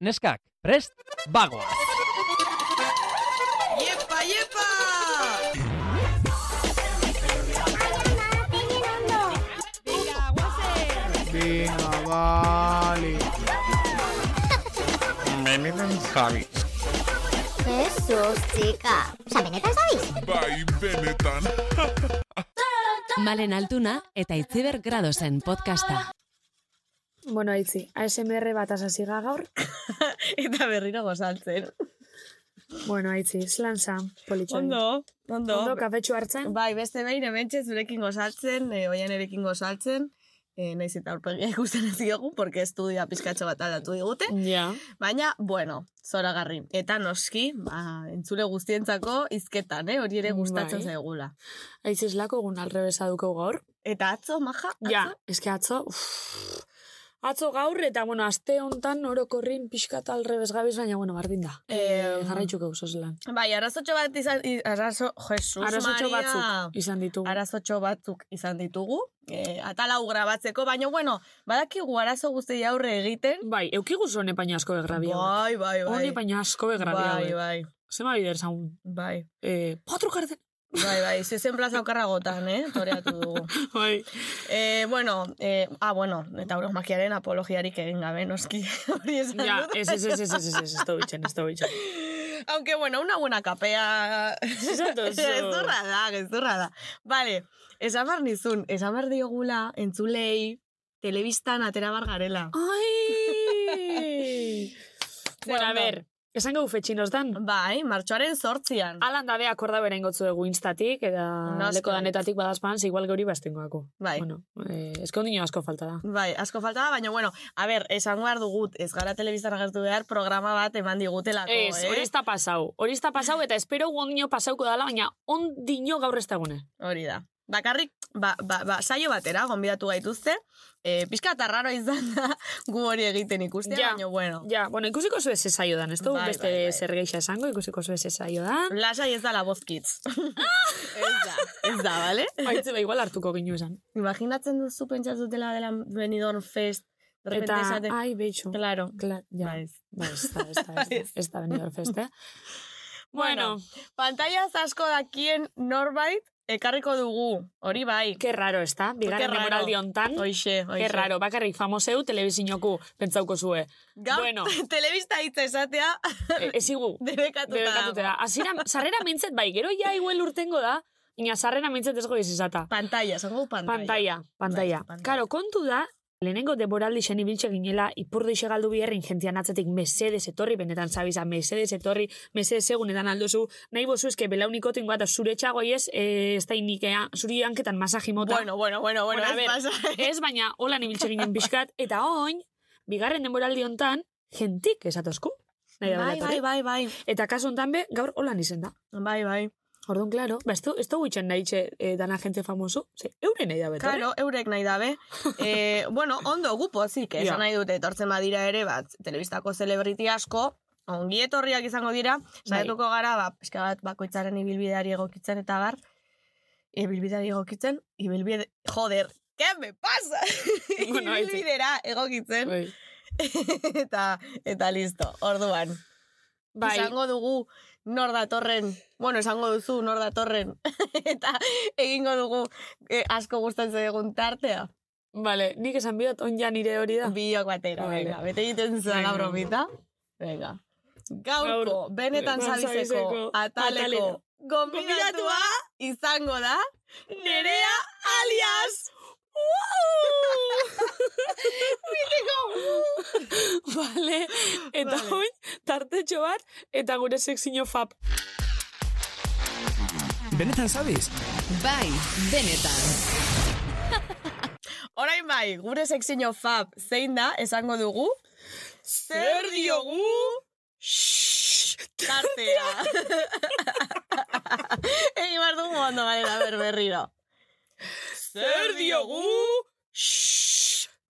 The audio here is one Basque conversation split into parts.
Neskak, prest, bagoa! Iepa, iepa! Venga, vale. Benetan Javi. Jesus, chica. Osa, benetan zabiz? Bai, benetan. Malen Altuna eta Itziber Gradosen podcasta. Bueno, aitzi, ASMR bat asasiga gaur. Eta berriro gozaltzen. Bueno, aitzi, zelan za, politxoi. Ondo, ondo. Ondo, kafetxu hartzen. Bai, beste behin hementxe zurekin gozaltzen, e, oian erekin gozaltzen, e, naiz eta aurpegia ikusten ez diogu, porque estudia pizkatxo bat aldatu digute. Ja. Baina, bueno, zoragarri. Eta noski, ba, entzule guztientzako izketan, eh? hori ere gustatzen Bai. zaigula. Aitzi, eslako egun alrebesa duko gaur. Eta atzo, maja? Atzo? Ja, eske atzo, uff, atzo gaur, eta, bueno, aste hontan orokorrin pixkat alrebes gabiz, baina, bueno, bardin da. Eh, jarraitzuko eusaz lan. Bai, arazotxo bat izan, arazo, Jesus Arazotxo Maria. batzuk izan ditugu. Arazotxo batzuk izan ditugu, e, atalau grabatzeko, baina, bueno, badakigu arazo guzti aurre egiten. Bai, eukigu zone paina asko begrabia. Bai, bai, bai. Honi paina asko begrabia. Bai, bai, Zema bider zaun. bai. Eh, patru jarten. Bai, bai, zezen plaza okarra gotan, eh? Toreatu dugu. Bai. Eh, bueno, eh, ah, bueno, eta hori makiaren apologiarik egin gabe, noski. ja, ez, ez, ez, ez, ez, ez, ez, ez, ez, ez, ez, Aunque, bueno, una buena capea... Zizatuzo. da, gezurra da. Vale, esan bar nizun, esan bar diogula, entzulei, telebistan atera bar garela. Ai! bueno, a ver, esan gau fetxinos dan. Bai, martxoaren sortzian. Alan dabe akorda beren gotzu dugu instatik, eta Noski. leko danetatik badazpan, igual gauri bastengoako. Bai. Bueno, eh, eskondino asko falta da. Bai, asko falta da, baina, bueno, a ber, esan behar dugut, ez gara telebistan agertu behar, programa bat eman digutelako, Ez, eh? hori ez da pasau. Hori ez da pasau, eta espero ondino pasauko dala, baina ondino gaur ez da gune. Hori da. Bakarrik, ba, ba, ba, saio batera, gonbidatu gaituzte, e, pixka eta raro izan da gu hori egiten ikustea, Ja. baina bueno. Ja, bueno, ikusiko zu ez saio dan, ez du Bai, beste bai, bai. zer geixa esango, ikusiko zu ez saio dan. Lasai ez da la voz kids. ez da, ez da, bale? Baitze, ba, igual hartuko ginu esan. Imaginatzen duzu pentsatzutela dela Benidorm Fest, de repente Eta, esaten- ai, beitxu. Claro. Kla, ja. Ba, ez. Ba, ez da, ez da, ez da, ez da eh? Bueno, Bueno, pantalla asko dakien norbait ekarriko dugu, hori bai. Qué raro, ez da? Bigarren demoraldi hontan. Hoixe, hoixe. Qué raro, bakarrik famoseu telebizinoku pentsauko zue. Gaur, Bueno. telebista hitza esatea, E, ezigu, debekatuta. debekatutera. Azira, sarrera mintzet bai, gero ja igual urtengo da, ina sarrera mintzet ez goiz izata. Pantalla, zango pantalla. Pantalla, pantalla. Bai, pantalla. Karo, kontu da, lehenengo deboraldi zen ibiltxe ginela, ipurdo galdu biherrin jentian atzetik mesedes etorri, benetan zabiza, mesedes etorri, mesedes egunetan aldozu, nahi bozu eske belaunik otingo eta zure txago ez, eh, ez da inikea, zuri hanketan masaji mota. Bueno, bueno, bueno, bueno, Bueno, a ez ver, pasa. Ez, baina holan ibiltxe ginen pixkat, eta oin, bigarren denboraldi hontan, gentik esatozku. Nahi Bai, bai, bai, bai. Eta kasu hontan be, gaur holan izen da. Bai, bai. Orduan, claro, ba, ez du, ez du itxen nahi txe, eh, dana gente famoso, ze, euren nahi da betorri. Claro, eurek nahi dabe. e, bueno, ondo gu pozik, esan Ja. nahi dute, etortzen badira ere, bat, telebistako celebrity asko, ongi etorriak izango dira, saiatuko gara, ba, pixka bat bakoitzaren ibilbideari egokitzen eta bar, ibilbideari egokitzen, ibilbide, joder, ¿qué me pasa? Bueno. Ibilbidera egokitzen, Bai. eta, eta listo, orduan. Bai, Esango dugu nor datorren, bueno, esango duzu nor datorren, eta egingo dugu eh, asko gustatzen egun tartea. Vale, nik esan biot, on ja nire hori da. Biok batera, Vale. venga, bete egiten zuen la bromita. Venga. Gaurko, Gaur- benetan zabizeko, ataleko, ataleko, gonbidatua izango da, Nerea alias. Vale, eta Vale. oin, tartetxo bat, eta gure sexino fap. Benetan zabiz? Bai, benetan. Orain bai, gure sexino fab zein da, esango dugu, zer diogu tartea. Egi behar dugu ondo balera berberriro. Zer diogu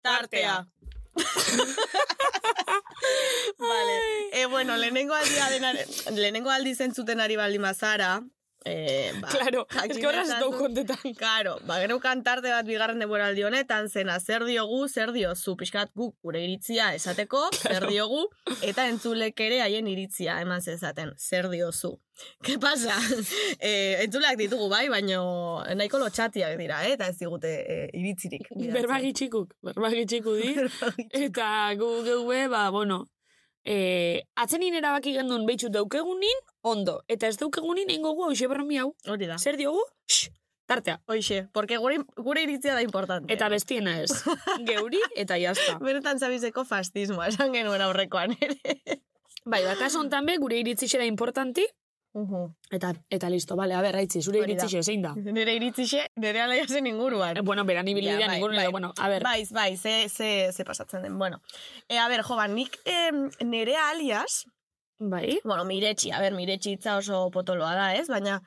tartea. vale. E, bueno, lehenengo aldia denare, lehenengo aldi zentzuten ari baldin bazara, E, ba, Claro, que horraz kontetan. Claro, ba, geneukan tarte bat bigarren denboraldi honetan, zena zer diogu, zer diozu, pixkat guk gure iritzia esateko, zer diogu, eta entzulek ere haien iritzia eman zezaten, zer diozu. Ke pasa? e, entzuleak ditugu bai, baino nahiko lotxatiak dira, eh? eta ez digute e, iritzirik. Berbagitxikuk, berbagitxiku di. Eta gu geue, ba, bueno, e, atzenin erabaki gendun behitxut daukegunin, ondo. Eta ez daukegunin, ingo gu, hoxe berromi hau. Hori da. Zer diogu? Shh, tartea. Hoxe, porque gure, gure iritzia da importante. Eta bestiena ez. Geuri eta jazta. Benetan zabizeko fastismoa, esan genuen aurrekoan ere. Bai, bakaso hontan be, gure iritzixe da importanti, eta, eta listo, bale, a ber, haitzi, zure iritzixe zein da. Nire iritzixe, nire alaia zen inguruan. Eh, bueno, beran ibilbidea Ja, bai, ningun, bai. bueno, a ber, Bai, bai, ze, ze, ze pasatzen den. Bueno, e, a ber, jo, ba, nik em, nire alias, bai, bueno, miretxi, a ber, miretxi hitza oso potoloa da, ez? Baina,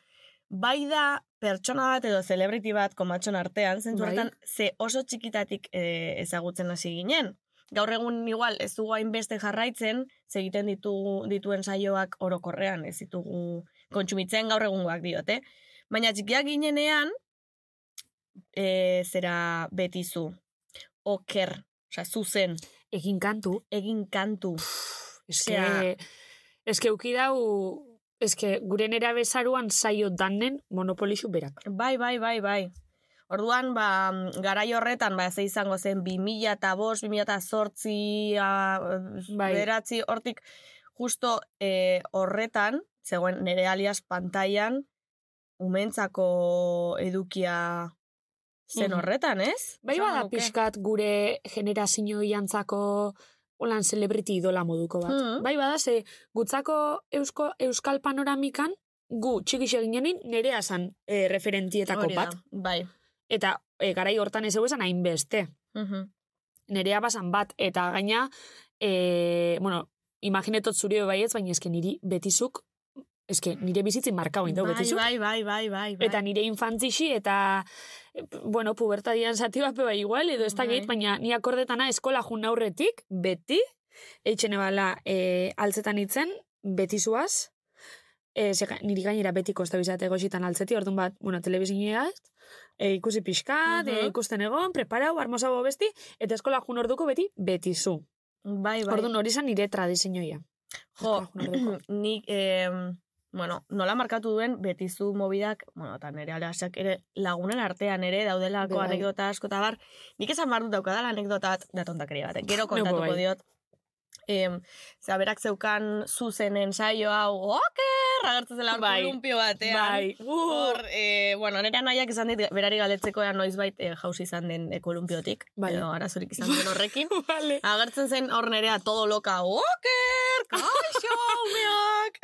bai da pertsona bat edo celebrity bat komatxon artean, zentzu Bai. ze oso txikitatik e, ezagutzen hasi ginen. Gaur egun igual ez dugu hainbeste jarraitzen, ze egiten ditu, dituen saioak orokorrean, ez ditugu kontsumitzen gaur egungoak diote. Baina txikiak ginenean, e, zera betizu, oker, osea, zuzen, egin kantu, egin kantu. eske, Osea- eske uki dau, eske gure nera bezaruan saio danen monopolixu berak. Bai, bai, bai, bai. Orduan, ba, garai horretan, ba, ze izango zen, 2000 eta bost, 2000 eta sortzi, Bai. beratzi, hortik, justo e, horretan, zegoen nire alias pantailan, umentzako edukia zen horretan, ez? Bai bada pixkat gure generazio jantzako holan celebrity idola moduko bat. Mhm. Bai bada, ze gutzako eusko, euskal panoramikan gu txikixe ginenin nerea zan e, referentietako Hori da, bat. Bai. Eta e, garai hortan ez esan hainbeste. Mhm. Nerea basan bat. Eta gaina, e, bueno, imaginetot zure baietz, baina eske niri betizuk, eske nire bizitzin markau indau Bai, betizuk. bai, bai, bai, bai, bai. Eta nire infantzixi eta, bueno, pubertadian zati bat bai igual, edo ez da Bai. baina ni akordetana eskola jun aurretik, beti, eitxene bala e, altzetan itzen, beti zuaz, e, niri gainera betiko ez da goxitan altzeti, orduan bat, bueno, telebizineaz, e, ikusi pixkat, e, Mhm. ikusten egon, preparau, armosago besti, eta eskola jun orduko beti, beti zu. Bai, bai. Orduan hori zan nire tradizioia. Jo, nik, eh, bueno, nola markatu duen betizu mobidak, bueno, eta nire alasak ere lagunen artean ere daudelako Bai. anekdota asko eta bar, nik esan behar dut daukadala anekdota bat, da tontakeria bat, gero kontatuko bai. diot. Em, zera, berak zeukan zuzenen saio hau, oker, agertzen zela Bai. kolumpio batean. Bai. Hor, eh, bueno, nire anaiak izan dit, berari galetzeko noizbait eh, jauzi izan den eh, kolumpiotik, Bai. edo arazorik izan den horrekin. Vale. Agertzen zen hor nerea todo loka, oker, kaixo, umeak.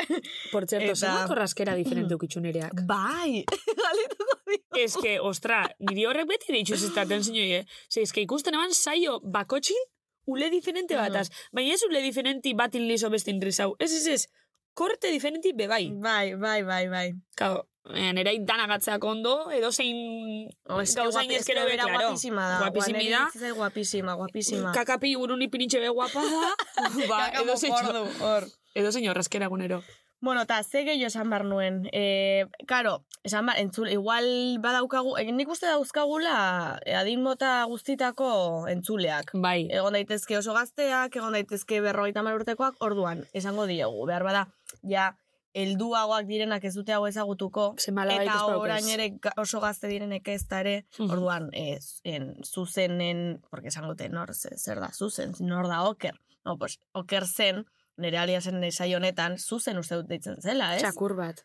Por cierto, Eta- zer korraskera diferente ukitxunereak. Bai, galituko dio. Ez que, ostra, niri horrek beti ditxu zestaten zinoi, eh? Ze, ez que ikusten eban saio bakotxin, ule diferente bataz. Baina ez ule diferenti batin liso bestin rizau. Ez, ez, ez, korte diferenti bebai. Bai, bai, bai, bai. Kao, eh, nera danagatzeak ondo, edo zein Oh, gauzain ezkero be, claro. guapísima da. Guapísima da. Guapísima, guapísima. Kakapi buruni pinitxe be guapa da. ba, edo zein, hor. edo zein horrezkera gunero. Bueno, eta ze gehiago esan behar nuen. E, karo, esan behar, entzule, igual badaukagu, egin nik uste dauzkagula eh, adin mota guztitako entzuleak. Bai, Egon daitezke oso gazteak, egon daitezke berrogeita urtekoak, orduan, esango diegu. Behar bada, ja, helduagoak direnak ez dute hau ezagutuko, Ze mala eta orain ere oso gazte direnek ez da ere, Mhm. orduan, ez, en, zuzenen, porque esango dute, nor, ze- zer da, zuzen, nor da oker. No, pues, oker zen, nire aliasen esai honetan, zuzen uste dut deitzen zela, ez? txakur bat.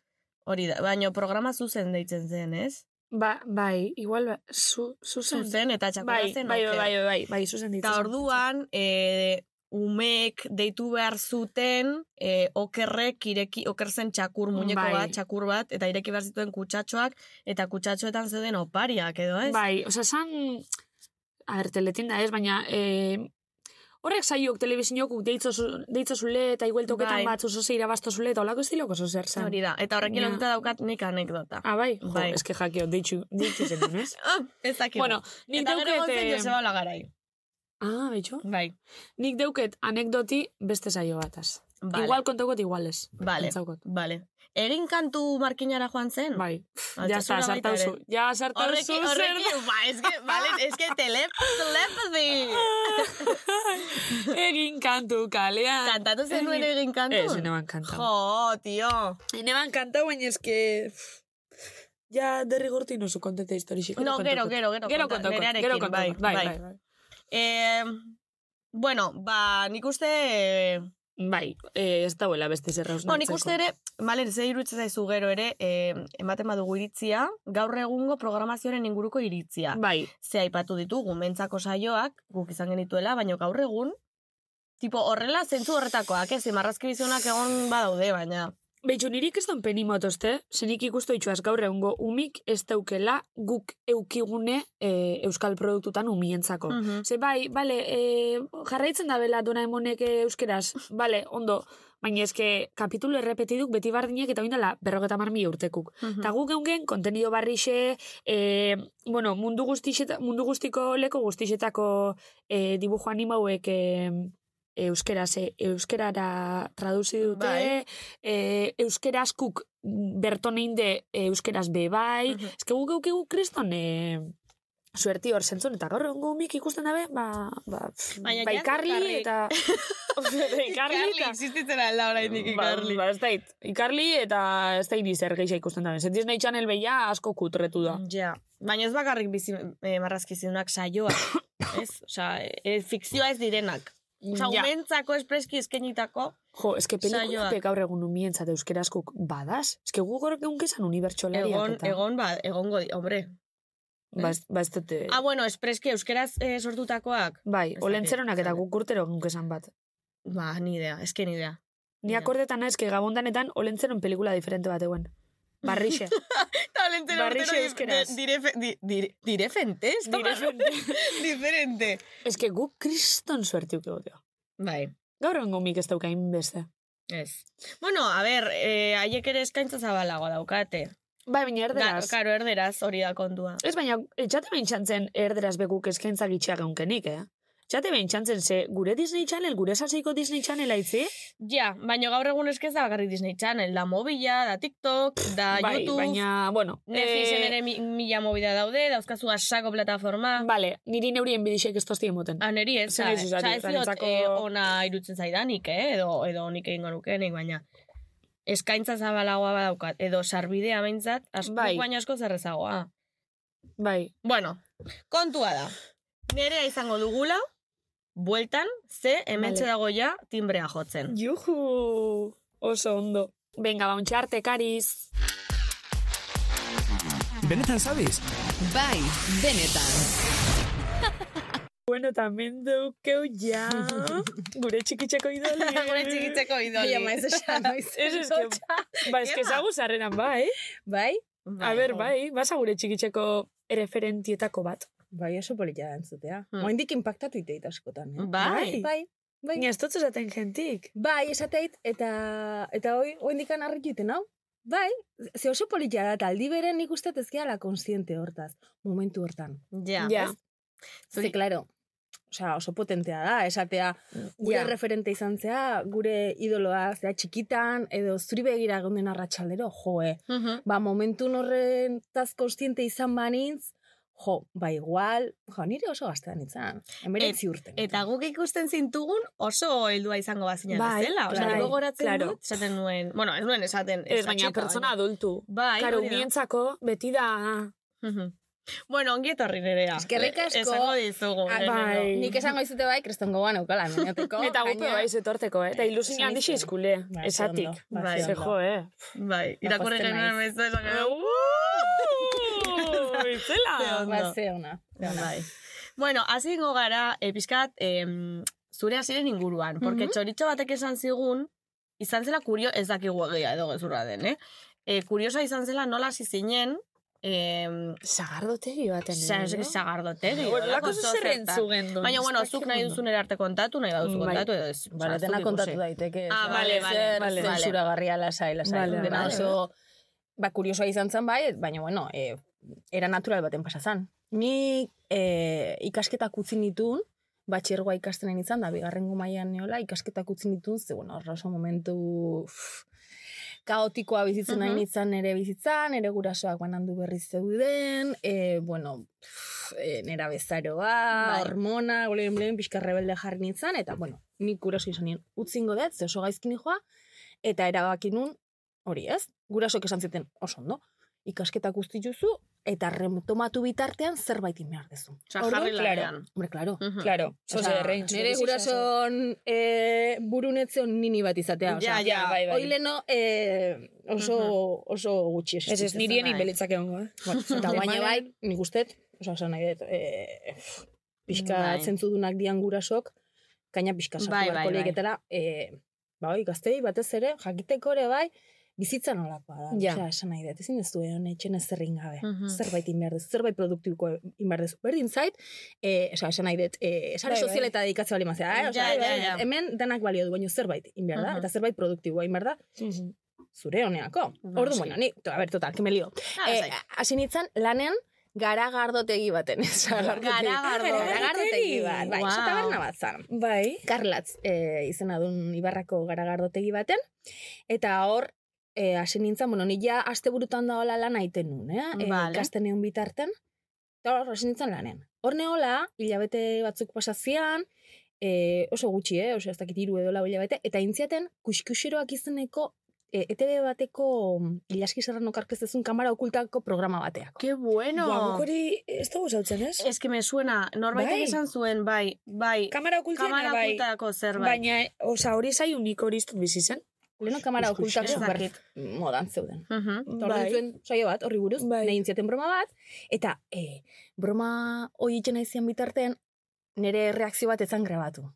Hori da, baina programa zuzen deitzen zen, ez? Ba, bai, igual, ba, zu, zuzen. Zuzen eta txakurra Bai, zen bai, bai, bai, bai, bai, zuzen ditzen. Eta orduan, e, umeek deitu behar zuten, e, okerrek ireki, oker zen txakur muñeko Bai. bat, txakur bat, eta ireki behar zituen kutsatxoak, eta kutsatxoetan zeuden opariak, edo ez? Bai, oza, san... A ber, teletinda ez, baina... E, horrek saiok telebizinok deitzo zule eta igueltoketan Bai. bat oso zeira basto zule eta olako estiloko oso zer zan. Hori da, eta horrekin lotuta daukat nik anekdota. Ah, bai? Jo, Bai. eske jakio, deitxu, deitxu zen, ez? Ah, ez dakigu. bueno, nik eta gero egon zen deuket... Joseba Lagarai. Ah, betxo? Bai. Nik deuket anekdoti beste saio bataz. Vale. Igual kontaukot, igual ez. Vale, Pentsaukot. vale. Egin kantu markinara joan zen? Bai. Altxasuna Ja está, baita sartauzu. ere. Ja sartauzu. Horrekin, horrekin, ba, eske, vale, eske telep, telepathy. Egin kantu kalean. Kantatu zenuen egin kantu? Ez, eneban kantau. Jo, tio. Eneban kantau, baina eske... Ja, derrigortu inozu kontete historixik. No, gero, gero, gero, Gero nerearekin, Gero. Bai, bai. bai, bai. Eh, bueno, ba, nik uste... eh, Bai, eh, ez dauela beste zer No, nik uste ere, malen, ze iruditzen zaizu gero ere, eh, ematen badugu iritzia, gaur egungo programazioaren inguruko iritzia. Bai, Ze aipatu ditugu, mentzako saioak, guk izan genituela, baina gaur egun, tipo, horrela zentzu horretakoak, ez, marrazki bizunak egon badaude, baina... Beitxu, nirik ez don peni motozte, zenik ikustu itxuaz gaur egungo umik ez daukela guk eukigune e, euskal produktutan umientzako. Mhm. Ze bai, bale, e, jarraitzen da bela Doraemonek e, euskeraz, bale, ondo, baina eske kapitulu errepetiduk beti bardinek eta oindala berrogeta marmi urtekuk. Mhm. Eta guk eungen kontenido barrixe, e, bueno, mundu, guztixeta, mundu guztiko leko guztixetako e, dibujo animauek e, euskeraz, e, euskerara traduzi dute, Bai. e, euskeraskuk bertonein de euskeraz be bai, Mhm. eske guk kriston e, suerti hor zentzun, eta gaur egungo mik ikusten dabe, ba, ba, Baina ba ikarli eta... ikarli eta... existitzen alda oraindik Ba, ba, ez dait, ikarli eta ez dait zer geisha ikusten da. Ze Disney Channel beia asko kutretu da. Ja, baina ez bakarrik bizi eh, marrazkizunak saioak, ez? Osea, e, fikzioa ez direnak. Osea, Ja. umentzako espreski eskenitako, Jo, eske Saioak. pelikulape gaur egun umientzat euskeraskuk badaz. Eske gu gaur egun kesan unibertsolariak egon, eta. egon, ba, egongo, hombre. Ba, ez, ba ez dute... Ah, bueno, espreski euskeraz eh, sortutakoak, bai, olentzeronak eta guk urtero egun kesan bat. ba, ni idea, eske ni idea. Ni akordetan eske gabondanetan olentzeron pelikula diferente bat eguen. Barrixe. Talentero Barrixe urtero euskeraz. di- dire, di, dire, direfente, ez da? Diferente. eske guk kriston suertiuk egotea. Bai, Gaur egun mik ez daukain beste. ez. Bueno, a ber, eh, haiek ere eskaintza zabalagoa daukate. Bai, baina Da, erderaz. karo, erderaz hori da kontua. Ez baina, etxate behin txantzen erderaz beguk eskaintza gitxea geunkenik, eh? Etxate behin txantzen ze, gure Disney Channel, gure saseiko Disney Channel aitzi? Ja, baina gaur egun eskez da bakarrik Disney Channel, da mobila, da TikTok, da bai, YouTube, baina, bueno. Netflixen eh, ere mi, mila mobida daude, dauzkazu asako plataforma. Vale, niri neurien bidixek ez tozti emoten. Ah, neri ez, Zer zuzari, za ez diot eh, ona irutzen zaidanik, eh? edo, edo nik egingo nukenik, baina eskaintza zabalagoa badaukat, edo sarbidea behintzat, asko, Bai. baina asko zerrezagoa. Bai, Bueno, kontua da. Nerea izango dugula, bueltan, ze hementxe Vale. dago ja timbrea jotzen. Juhu! Oso ondo. Venga, ba, arte, kariz. Benetan sabes? Bai, benetan. Bueno, tamen daukeu ja. Gure txikitzeko idoli. Gure txikitzeko idoli. Bai, ama ez esan. Ez eske, ba, eske Ema. zagu zarreran, bai. Bai? A ber, bai, basa gure txikitzeko referentietako bat. Bai, oso polita da entzutea. Hmm. Hmm. Oindik impactatu iteit askotan, eh? Bai. Bai, bai. Ni ez dut esaten jentik. Bai, esateit, eta, eta hoi, oindikan harrik juten hau. Bai, ze oso polita da, eta aldi beren nik uste ez gehala konsiente hortaz, momentu hortan. Ja. Ja. Ze, claro, osea, oso potentea da, esatea, gure Ja. referente izan zea, gure idoloa, zea txikitan, edo zuri begira gonden arratsaldero, joe. Mhm. Ba, momentu horren taz konstiente izan banintz, jo, ba, igual, jo, nire oso gaztean izan, emeretzi urten. Eta guk ikusten zintugun oso heldua izango bazina Bai, bezala. Osea, bai, gogoratzen claro. dut, esaten nuen, bueno, ez nuen esaten. Ez, baina pertsona baina- adultu. Bai, Karo, mientzako beti da... Bueno, ongi etorri nerea. Eskerrik Eh, asko. Esango dizugu. Ah, bai. Nik esango izute bai, krestongo goan eukala, minoteko. Eta gupe bai zetorteko, eh? Eta ilusina esan handixe izan. izkule, Ba, ze esatik. ba, Bai. ze Ze ondo. jo, eh? Bai, irakurri genuen bezala. Esan genuen, Itzela! ondo. Ba, ze ona. Bai. Bueno, ingo gara, eh, pixkat, em, zure hasiren inguruan. Porque Mhm. txoritxo batek esan zigun, izan zela kurio, ez dakigu egia edo gezurra den, eh? E, kuriosa izan zela nola hasi zinen, em, Sagardotegi baten, sa- edo? sagardotegi. Bueno. Baina, bueno, zuk nahi duzun arte kontatu, nahi baduzu Bai. kontatu, edo ez. Bale, osea, dena zuk kontatu daiteke. Ah, da, bale, zer bale. Zensuragarria lasai, lasai. Dena bale. oso, ba, kuriosoa izan zen bai, baina, bueno, e, era natural baten pasa zan. Ni e, ikasketak utzi nitun, batxergoa ikasten izan, da bigarrengo mailan neola, ikasketak utzi nituen, ze, bueno, horra oso momentu uff, kaotikoa bizitzen nahi Mhm. nintzen nere bizitzan, nere gurasoak banandu berriz zeuden, e, bueno, pff, e, nera bezaroa, Bai. hormona, golen blen, pixka rebelde jarri nintzen, eta, bueno, nik guraso izan nien, utzingo dut, ze oso gaizkin joa, eta erabaki nun, hori ez, gurasok esan zuten oso ondo, ikasketak guzti juzu, eta retomatu bitartean zerbait behar dezu. Osa, jarri claro, lanean. Hombre, claro. Mhm. Claro, Osea, zoze errein. nire gurason e, burunetzen nini bat izatea. Osea, Ja, ja, bai, bai. Oileno e, oso, oso gutxi Ez ez, existitzen nirien bai. inbelitzak egongo, eh? Bueno, eta baina bai, nik ustet, osa, esan nahi dut, e, pixka Bai. zentzudunak dian gurasok, kaina pixka sartu Bai, bai, bai, bai. e, ba, oi, gaztei batez ere, jakiteko ere bai, bizitza nolakoa da. Ja. Osea, esan nahi dut, ezin ez du egon etxen ezerrin gabe. Mhm. Zerbait inbehar dezu, zerbait produktibiko inbehar dezu. Berdin zait, e, osea, esan nahi dut, e, sare Bai, bai. sozialeta dedikatze bali mazera, eh? Osea, Ja, ja, ja. hemen danak balio du, baina zerbait inbehar da, Mhm. eta zerbait produktiboa inbehar da, zure honeako. Ba, Ordu, sí. bueno, ni, to, a ber, total, que me lio. Ah, Eh, hasi nintzen, lanen, garagardotegi baten. Garagardotegi Garagardo. Garagardotegi bat, bai, Wow. taberna bat zan. Bai. Karlatz e, izena duen Ibarrako garagardotegi baten, eta hor, e, hasi nintzen, bueno, ni ja asteburutan da hola lan aiten nun, eh? E, Vale. ikasten egon bitarten, eta hor, hasi nintzen lanen. Hor neola, hilabete batzuk pasazian, e, oso gutxi, eh? Oso, ez dakit iru edo lau hilabete, eta intziaten, kuskuseroak izeneko e, ETV bateko mm, ilaski serrano karkezezun kamara okultako programa bateak. Qué bueno. Ba, hori ez dugu zautzen, ez? Es que me suena, norbaitek Bai. esan zuen, bai, bai, Kamara kamara bai. okultako zerbait. Baina, oza, hori zai unik hori iztut bizi zen. Leno kamara okultako super modan zeuden. Eta hor nintzen saio bat, horri buruz, Bai. nahi intziaten broma bat, eta e, broma hoi itxen aizian bitartean, nire reakzio bat etzan grabatu.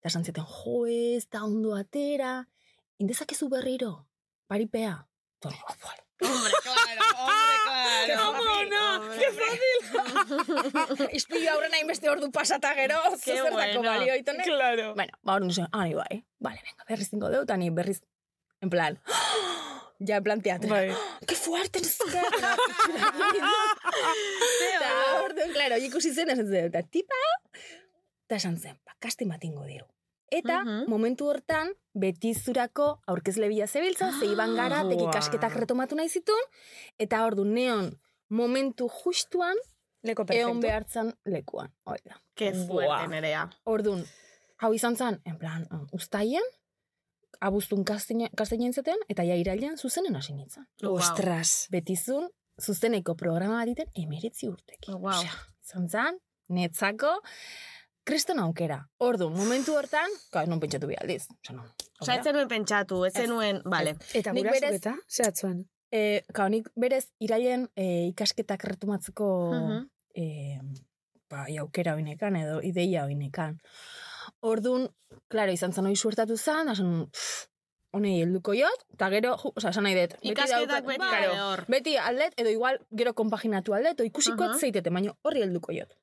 Eta esan zieten, jo ez, da ondo atera, indezakezu berriro, paripea. Hori, "Oh, vale." Hombre, claro, hombre, claro. Qué famona, qué fácil. Ispilu aurrena inbeste ordu pasata gero, zertako bueno. balio itonek. Claro. Bueno, ba, hori nizuen, ah, ni bai, vale, venga, berriz zingo deu, eta ni berriz, en plan, ja, en plan teatro. Bai. Qué fuerte, no sé qué. Eta, orduan, claro, ikusi zen, esan zen, eta tipa, eta esan zen, ba, kastin bat ingo diru. Eta, Mhm. momentu hortan, beti zurako aurkezle bila zebiltzen, ze iban gara, teki Buah. kasketak retomatu nahi zitun, eta ordu neon, momentu justuan, Leko egon perfecto. behartzen lekuan. Hoi da. Qué Buah. fuerte, nerea. Orduan, hau izan zen, en plan, mm, ustaien, abuztun kasteinen zeten, eta ja irailean zuzenen hasi nintzen. Wow. Ostras. Betizun, zuzeneko programa bat egiten emeretzi urtekin. Wow. Osea, izan zen, netzako, kriston aukera. Ordu, momentu hortan, ka, non pentsatu bi aldiz. Osea, non. Osa, ez zenuen pentsatu, ez zenuen, bale. Eta Nik gurasok berez- eta? Zehatzuen. E, ka, nik berez, irailen e, ikasketak retomatzeko Mhm. e, ba, aukera oinekan edo ideia oinekan. Orduan, klaro, izan zen hori suertatu zen, da zen, honei helduko jot, eta gero, ju, oza, esan nahi dut. beti Ikasketak beti hor. Beti aldet, edo igual gero konpaginatu aldet, o ikusiko uh zeitete, baina horri helduko jot.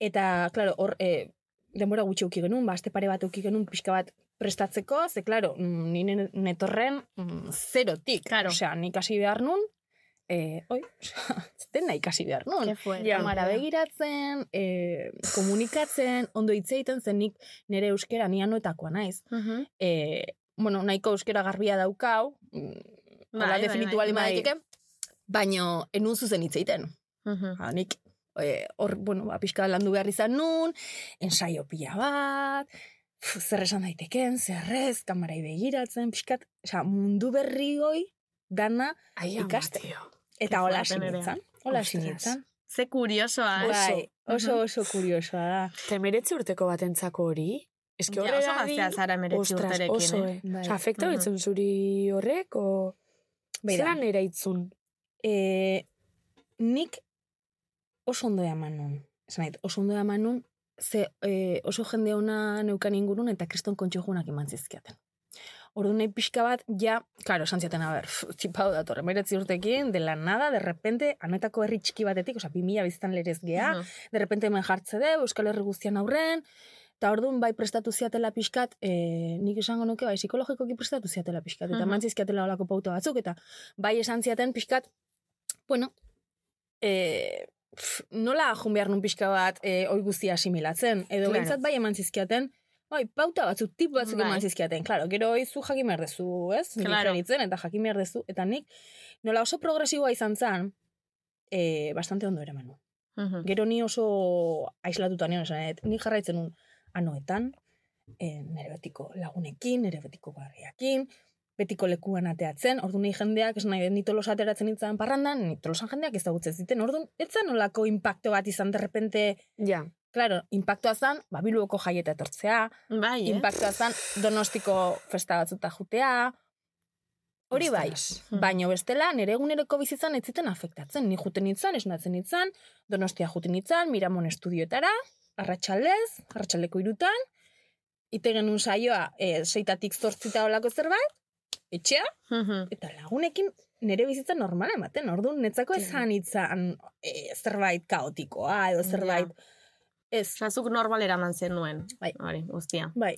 Eta, klaro, hor, e, denbora gutxi uki genuen, ba, aste pare bat uki genuen pixka bat prestatzeko, ze, klaro, mm, nire netorren mm, zerotik. Claro. Osea, nik hasi behar nun, e, oi, dena ikasi behar fuerte. Ja. Kamara begiratzen, e, komunikatzen, ondo hitz egiten zen nik nire euskera nianoetakoa naiz. Mhm. E, bueno, nahiko euskera garbia daukau, mm, Bai, bai, definitu bai, bai. badaiteke, baino enun zuzen hitz egiten. Mhm. Ba, nik e, hor, bueno, ba, pixka landu behar izan nun, ensaio pila bat, zer esan daiteken, zerrez, kamarai begiratzen, pixkat, oza, mundu berri hoi, dana, Ai, Ikaste. Ikaste. Eta hola sinitzen. Hola Ostras. sinitzen. Ze kuriosoa, eh? Bai, oso, oso kuriosoa da. Temeretzi urteko batentzako hori? Ez que Ja, horre oso gaztea zara emeretzi Ostras, urterekin, oso, eh? eh? Bai. Osa, afekta Mhm. bitzen zuri horrek, o... Beira. Zeran ere itzun? E, nik oso ondo eman nun. Nahi, oso ondo eman nun, ze e, oso jende ona neukan ingurun eta kriston kontxojunak eman zizkiaten. Ordu nahi pixka bat, ja, klaro, esan ziaten, a ber, txipau da, torre, meretzi urtekin, de la nada, de repente, anetako herri txiki batetik, oza, 2000 bizitan lerez gea, Mhm. de repente hemen jartze de, Euskal Herri guztian aurren, eta orduan bai prestatu ziatela pixkat, e, nik esango nuke, bai psikologikoki prestatu ziatela pixkat, eta Mhm. eman zizkiatela olako pauta batzuk, eta bai esan ziaten pixkat, bueno, e, pff, nola jun behar nun pixka bat e, oi guztia asimilatzen. Edo claro. bai eman zizkiaten, bai, pauta batzuk, tip batzuk Bai. eman zizkiaten. Claro, gero hoi zu jakin behar dezu, ez? Claro. Eta jakin behar dezu. Eta nik, nola oso progresiboa izan zen, e, bastante ondo ere manu. Mhm. Gero ni oso aislatuta nion, esan, et, ni jarraitzen un anoetan, e, nire betiko lagunekin, nire betiko barriakin, betiko lekuan ateatzen, ordu nahi jendeak, esan nahi, ni tolosa ateratzen nintzen parrandan, ni tolosan jendeak ezagutzen ziten, orduan, etzan nolako impacto bat izan derrepente, Ja. Claro, impactoa zan, ba, Bilboko jaieta etortzea, Bai, eh? impactoa zan, donostiko festa batzuta jutea, hori bai, Ostras. baino bestela, nire eguneroko bizitzan ez ziten afektatzen, ni juten nintzen, esnatzen nintzen, donostia juten nintzen, miramon estudioetara, arratsaldez, arratsaldeko irutan, ite genuen saioa, e, seitatik zortzita olako zerbait, etxea, Mhm. eta lagunekin nire bizitza normala ematen, orduan, netzako esan itzan e, zerbait kaotikoa, edo zerbait, ez, Osa, zuk normal eraman zen nuen. Bai. Hori, guztia. bai,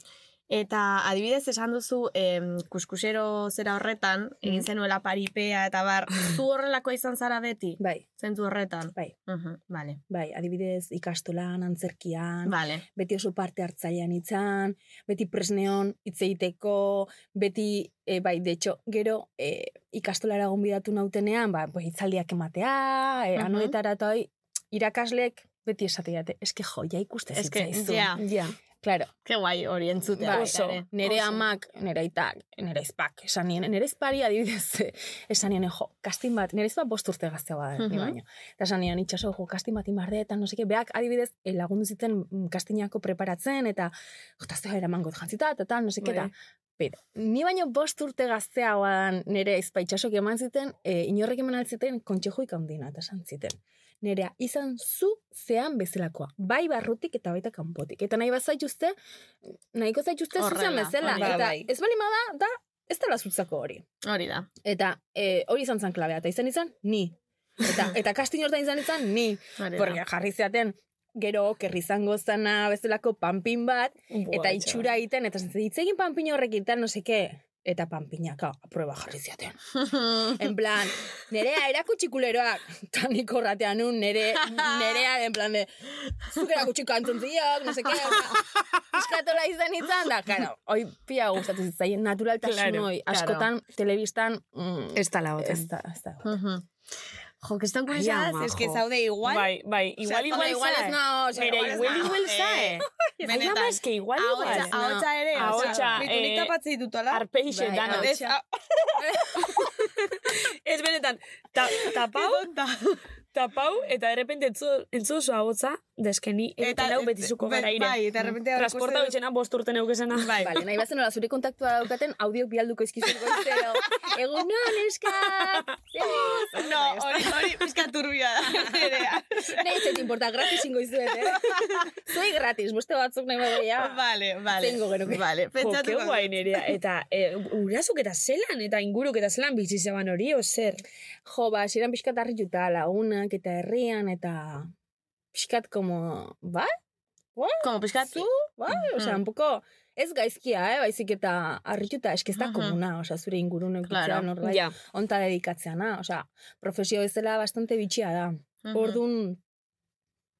Eta adibidez esan duzu em, kuskusero zera horretan, egin zenuela paripea eta bar, zu horrelako izan zara beti? bai, Zentzu horretan? Bai. Mhm, Vale, bai, adibidez ikastolan, antzerkian, vale. beti oso parte hartzailean itzan, beti presneon hitz egiteko, beti, e, bai, de hecho, gero, e, ikastolara gonbidatu nautenean, ba, pues, hitzaldiak ematea, e, Mhm. anoetara eta hoi, irakaslek beti esate date, eske jo, ja ikuste Eske, zitzaizu. ja. ja. Claro, Ke guai hori entzutea. bai, oso. nere amak, nere aitak, nere izpak, esan nien, nere izpari adibidez, esan nien, jo, kastin bat, nere izpak bost urte gazteagoa da, ni Mhm. baino. Eta esan nien, itxaso, jo, kastin bat imarde, eta no seke, beak adibidez, eh, lagundu ziten mm, kastinako preparatzen, eta jota zea eraman got jantzita, eta tal, no seke, eta, Bai. Pero, ni baino bost urte gazteagoa dan nere izpa eman ziten, e, inorrek eman altziten kontxejuik handina, eta esan ziten. Nerea, izan zu zean bezalakoa. Bai barrutik eta baita kanpotik. Eta nahi bazaituzte, nahiko zaituzte zuzen bezala. da, Eta bai. ez bali da, da, ez dela zutzako hori. Hori da. Eta e, hori izan zen klabea, eta izan izan, ni. Eta, eta kastin hortan izan izan, ni. Porque jarri zeaten, gero, kerri izango zana bezalako panpin bat, eta itxura egiten, eta zentzen, hitz egin panpin horrekin, eta no seke, eta panpinaka, prueba jarri ziaten. En plan, nerea erakutsi kuleroak, eta nik horratean nun, nere, nerea, en plan de, zuk erakutsi kantzontziok, no seke, iskatola izan izan, da, claro, hoi pia gustatu zitzaien, naturaltasun Claro, hoi, claro. askotan, telebistan, mm, Ez da la ez da, ez da. Mhm. Jo, que estan ama, es que zaude igual. Bai, bai, igual, Osea, igual, igual ez nao, igual ez igual, nao. igual zae. Ai, benetan. ama, eske igual, igual. ahotsa ere. Ahotsa, osea, eh, Bitu nik tapatzen dituela. Arpeixe, dano. Ez, ahotsa. Ez benetan, ta, tapau, tapau, eta de repente entzu, oso ahotza, deskeni, eta lau betizuko be- gara ire. Bai, eta repente Transporta bitxena bost urte neukezena. Bai. Vale, nahi bazen hola, zure kontaktua daukaten, audiok bialduko izkizuko iztero. Egun no, neska! No, hori, hori, pizka turbia da. Nahi zet importa, gratis ingo izuet, eh? Zoi gratis, beste batzuk nahi bagoia. Vale, vale. Zengo genuke. Vale, Jo, ke pentsatuko. guai nerea. Eta e, urasuk eta zelan, eta inguruk eta zelan bizi zeban hori, o zer? Jo, ba, ziren pixkat harrituta lagunak eta herrian, eta pixkat como, ba? Como pizkat, Zu? Ba? Osea, Mhm. un poco, ez gaizkia, eh? Baizik eta harrituta, eske ez da Mhm. komuna, osea, zure ingurun eukitzea Claro. norbait. Ja. onta dedikatzeana, osea, profesio bezala bastante bitxia da. Orduan,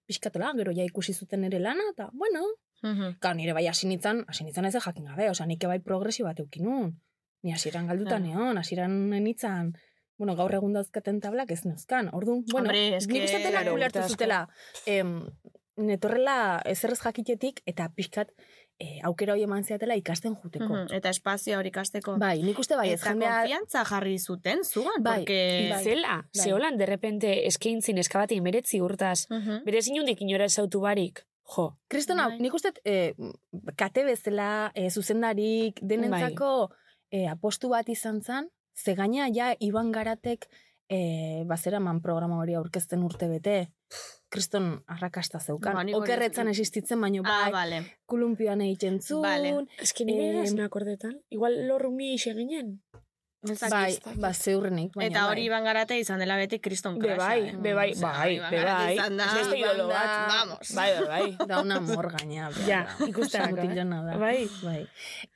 pixkatola, gero ja ikusi zuten ere lana, eta, bueno, Mhm. Ka, nire bai hasi nintzen ez jakin gabe, osea, nik bai progresio bat eukinun. Ni hasieran galduta Claro. neon, hasieran nitzan, bueno, gaur egun dauzkaten tablak ez neuzkan. Orduan, bueno, Hombre, es nik uste dela ulertu zutela, em, netorrela ezerrez jakitetik, eta pixkat e, aukera hori eman ziatela ikasten juteko. Mhm, Eta espazio hori ikasteko. Bai, nik uste bai, ez Eta jendea... konfiantza jarri zuten, zugan, Bai, porque... bai. Zela, bai. zeholan, de repente, eskaintzin eskabati meretzi urtaz, Mhm. bere zinundik inora esautu barik, jo. Kristona, Bai. nik uste e, kate bezala, e, zuzendarik, denentzako e, apostu bat izan zen, ze gaina ja Iban Garatek e, bazeraman programa hori aurkezten urte bete, kriston arrakasta zeukan. Ba, Okerretzan existitzen, baino Ah, bai, vale. kulumpioan egiten zuen, Vale. Ez que nire akordetan. Igual lorrumi ise ginen. bai, ba, zeurrenik, baina Eta hori bai. Iban Garate izan dela beti kriston Be krasa. bai, eh? be bai, Osea, bai, Iban be Garate bai. izan da- Ez beste idolo bat. Vamos. Bai, bai, bai. Da una amor gaina. Ja, eh? mutilona da. Bai. bai.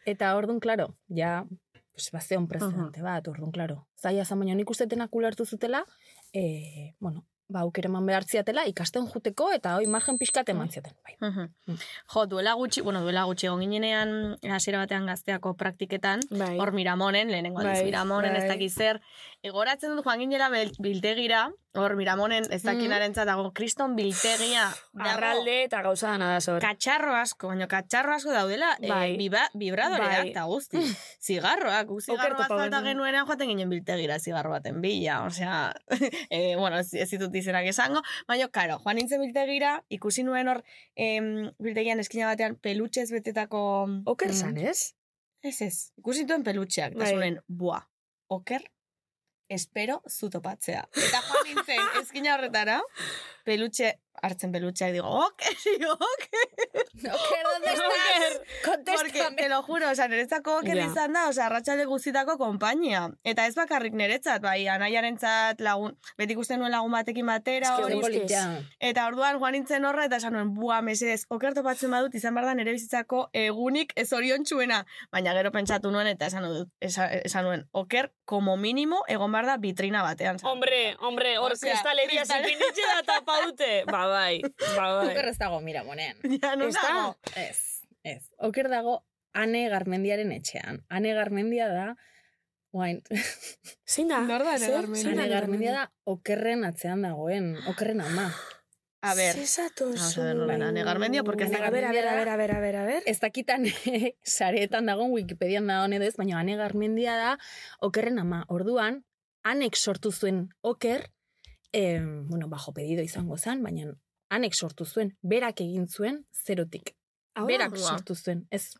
Eta orduan, klaro, ja, pues, bazeon precedente bat, orduan, klaro. Zaila zan, baina nik uste denak ulertu zutela, e, bueno, ba, aukera eman behar ziatela ikasten juteko eta hoi margen pixkat eman ziaten. Bai. Mhm. Jo, duela gutxi, bueno, duela gutxi egon ginenean hasiera batean gazteako praktiketan, Bai. hor Miramonen, lehenengo Bai, Miramonen, ez bai. dakiz zer, egoratzen dut joan ginela biltegira, hor Miramonen, ez dakinaren dago, kriston biltegia, Arralde eta gauza dana da zor. katxarro asko, baina katxarro asko daudela, Bai. eh, biba, vibradoreak Bai. eta guzti. Zigarroak, zigarro bat falta genuen. genuenean joaten ginen biltegira zigarro baten bila, osea, eh, bueno, ez, ditut izenak esango, baina, karo, joan nintzen biltegira, ikusi nuen hor, em, biltegian eskina batean, pelutxez betetako... Oker mm, ez? Ez ez, ikusi nituen pelutxeak, eta Bai. zuren, bua, oker, espero zu topatzea. Eta joan nintzen, eskina horretara, pelutxe, hartzen pelutxeak, digo, oker, oker, Oker, ¿dónde estás? Porque, te lo juro, o sea, niretzako oker Ja. izan da, o sea, arratsalde guztitako konpainia. Eta ez bakarrik niretzat, bai, anaiarentzat lagun, beti ikusten nuen lagun batekin batera, hori, guztiz. Polita. eta orduan joan nintzen horra, eta esan nuen, bua, mesedez, oker topatzen badut, izan behar da nire bizitzako egunik ez orion Baina gero pentsatu nuen, eta esan, dut, esan, esan nuen, oker, como mínimo, egon behar da vitrina batean. Hombre, hombre, hor kristaleria kristal- zipinitxe da tapaute. Ba, bai, ba, bai. Oker ez dago, mira, monean. Ja, non Ez da? dago? Ez, ez. Oker dago Ane Garmendiaren etxean. Ane Garmendia da, guain, Zein da? Nor da Ane? Garmendia? Ane Garmendia da okerren atzean dagoen, okerren ama. A ber, Zesatu ver, Lorena, Ane Garmendia, porque ez da A ver, a ver, a ver, a ver, a ver, a ver. Ez dakitan sareetan dagoen Wikipedian da edo ez, baina Ane Garmendia da okerren ama. Orduan, anek sortu zuen oker, eh, bueno, bajo pedido izango zen, baina anek sortu zuen, berak egin zuen zerotik. Da? Berak Ua. sortu zuen, ez,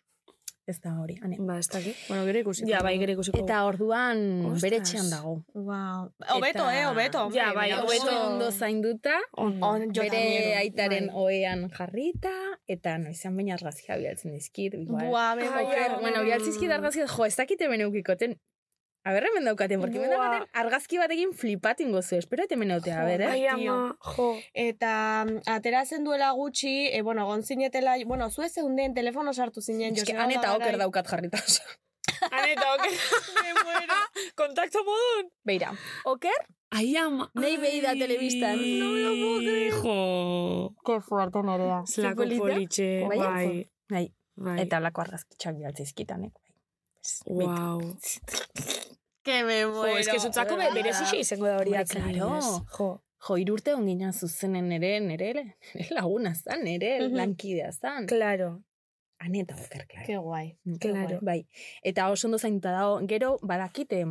ez da hori, ane. Ba, ez dakit. bueno, gero ikusi. Ja, bai, gero ikusiko. Eta orduan Ostras. bere etxean dago. Wow. Obeto, Eta- eh, obeto. Ja, bai. Oso ondo zainduta. On, jo bere aitaren bai. oean jarrita, eta noizan baina argazkia bialtzen dizkit, igual. Ai, Oker, ai, bueno, bialtzizkit argazkia, jo, ez dakite beneukikoten. A ber, hemen daukaten, porque hemen daukaten argazki batekin flipatu ingozu, espero ete meneutea, a ber, eh? Ai, ama, jo. Eta mm, ateratzen duela gutxi, e, bueno, gon zinetela, bueno, zu ez zeunden telefono sartu zinen, Joseba eta Alagarai. oker daukat jarrita. Aneta, oker. Me muero. Kontakto modun. Beira, oker, Ai, ama. Nei behi da telebistan. No me lo puedo creer. Jo. Qué fuerte, Nerea. Zelako politxe. Bai, Bai. Bai, Bai. eta lako argazkitxak bialtzizkitanek. Bai. Wow. Que me Jo, muero. es que zutzako be, berezixe izango da hori claro. Jo. Jo, irurte ongina zuzenen nere, nere, nere laguna zan, nere Mhm. lankidea zan. Claro. Aneta oker, claro. Qué guay. Claro. Bai, eta oso ondo zainduta dago. Gero, badakite,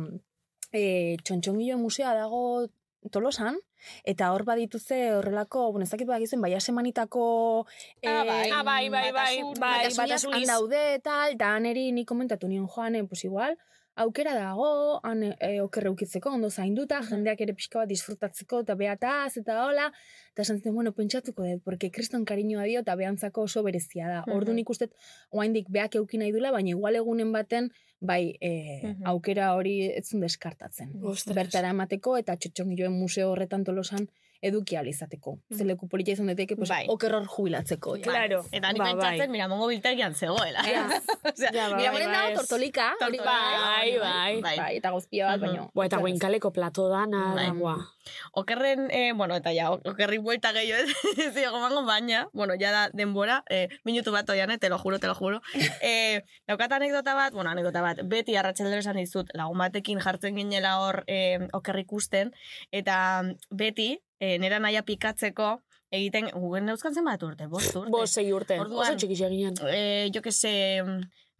e, txontxongilo musea dago tolosan, eta hor badituze horrelako, bueno, ez dakit badakizuen, bai semanitako... Ah, bai. Ah, bai, bai, bai, bai, batasuniaz batasuniz. han daude, tal, eta han eri nik komentatu nion joanen, pues igual, aukera dago, han e, okerre ukitzeko, ondo zainduta, jendeak ere pixka bat disfrutatzeko, eta behataz, eta hola, eta esan bueno, pentsatuko dut, porque kriston kariñoa dio, eta behantzako oso berezia da. Mhm. Ordu nik uste, oaindik beak euki nahi dula, baina igual egunen baten, bai, e, Mhm. aukera hori etzun deskartatzen. Ostras. Bertara emateko, eta txotxongiloen museo horretan tolosan, eduki alizateko. Mhm. Zeleku politia izan daiteke, pues, Bai. oker hor jubilatzeko. ja. Claro. Eta ni Ba, pentsatzen, bai. mira, mongo biltegian zegoela. Ja. Osea, Ja, ba, Mira, bai, moren bai, dago tortolika, hori Bai, bai. bai, eta gozpia bat, baino. Boa, eta goinkaleko plato dana, Bai. da. Okerren, eh, bueno, eta ja, okerri buelta gehiago ez ez digo mango, baina, bueno, ja da denbora, eh, minutu bat oian, te lo juro, te lo juro. Eh, daukat anekdota bat, bueno, anekdota bat, beti arratsaldero esan dizut, lagun batekin jartzen ginela hor eh, okerri ikusten, eta beti, eh, nera naia pikatzeko, egiten, gugen neuzkan zen bat urte, bost urte. Bo, sei urte. Orduan- Oso txikixe ginen. eh, jo que se,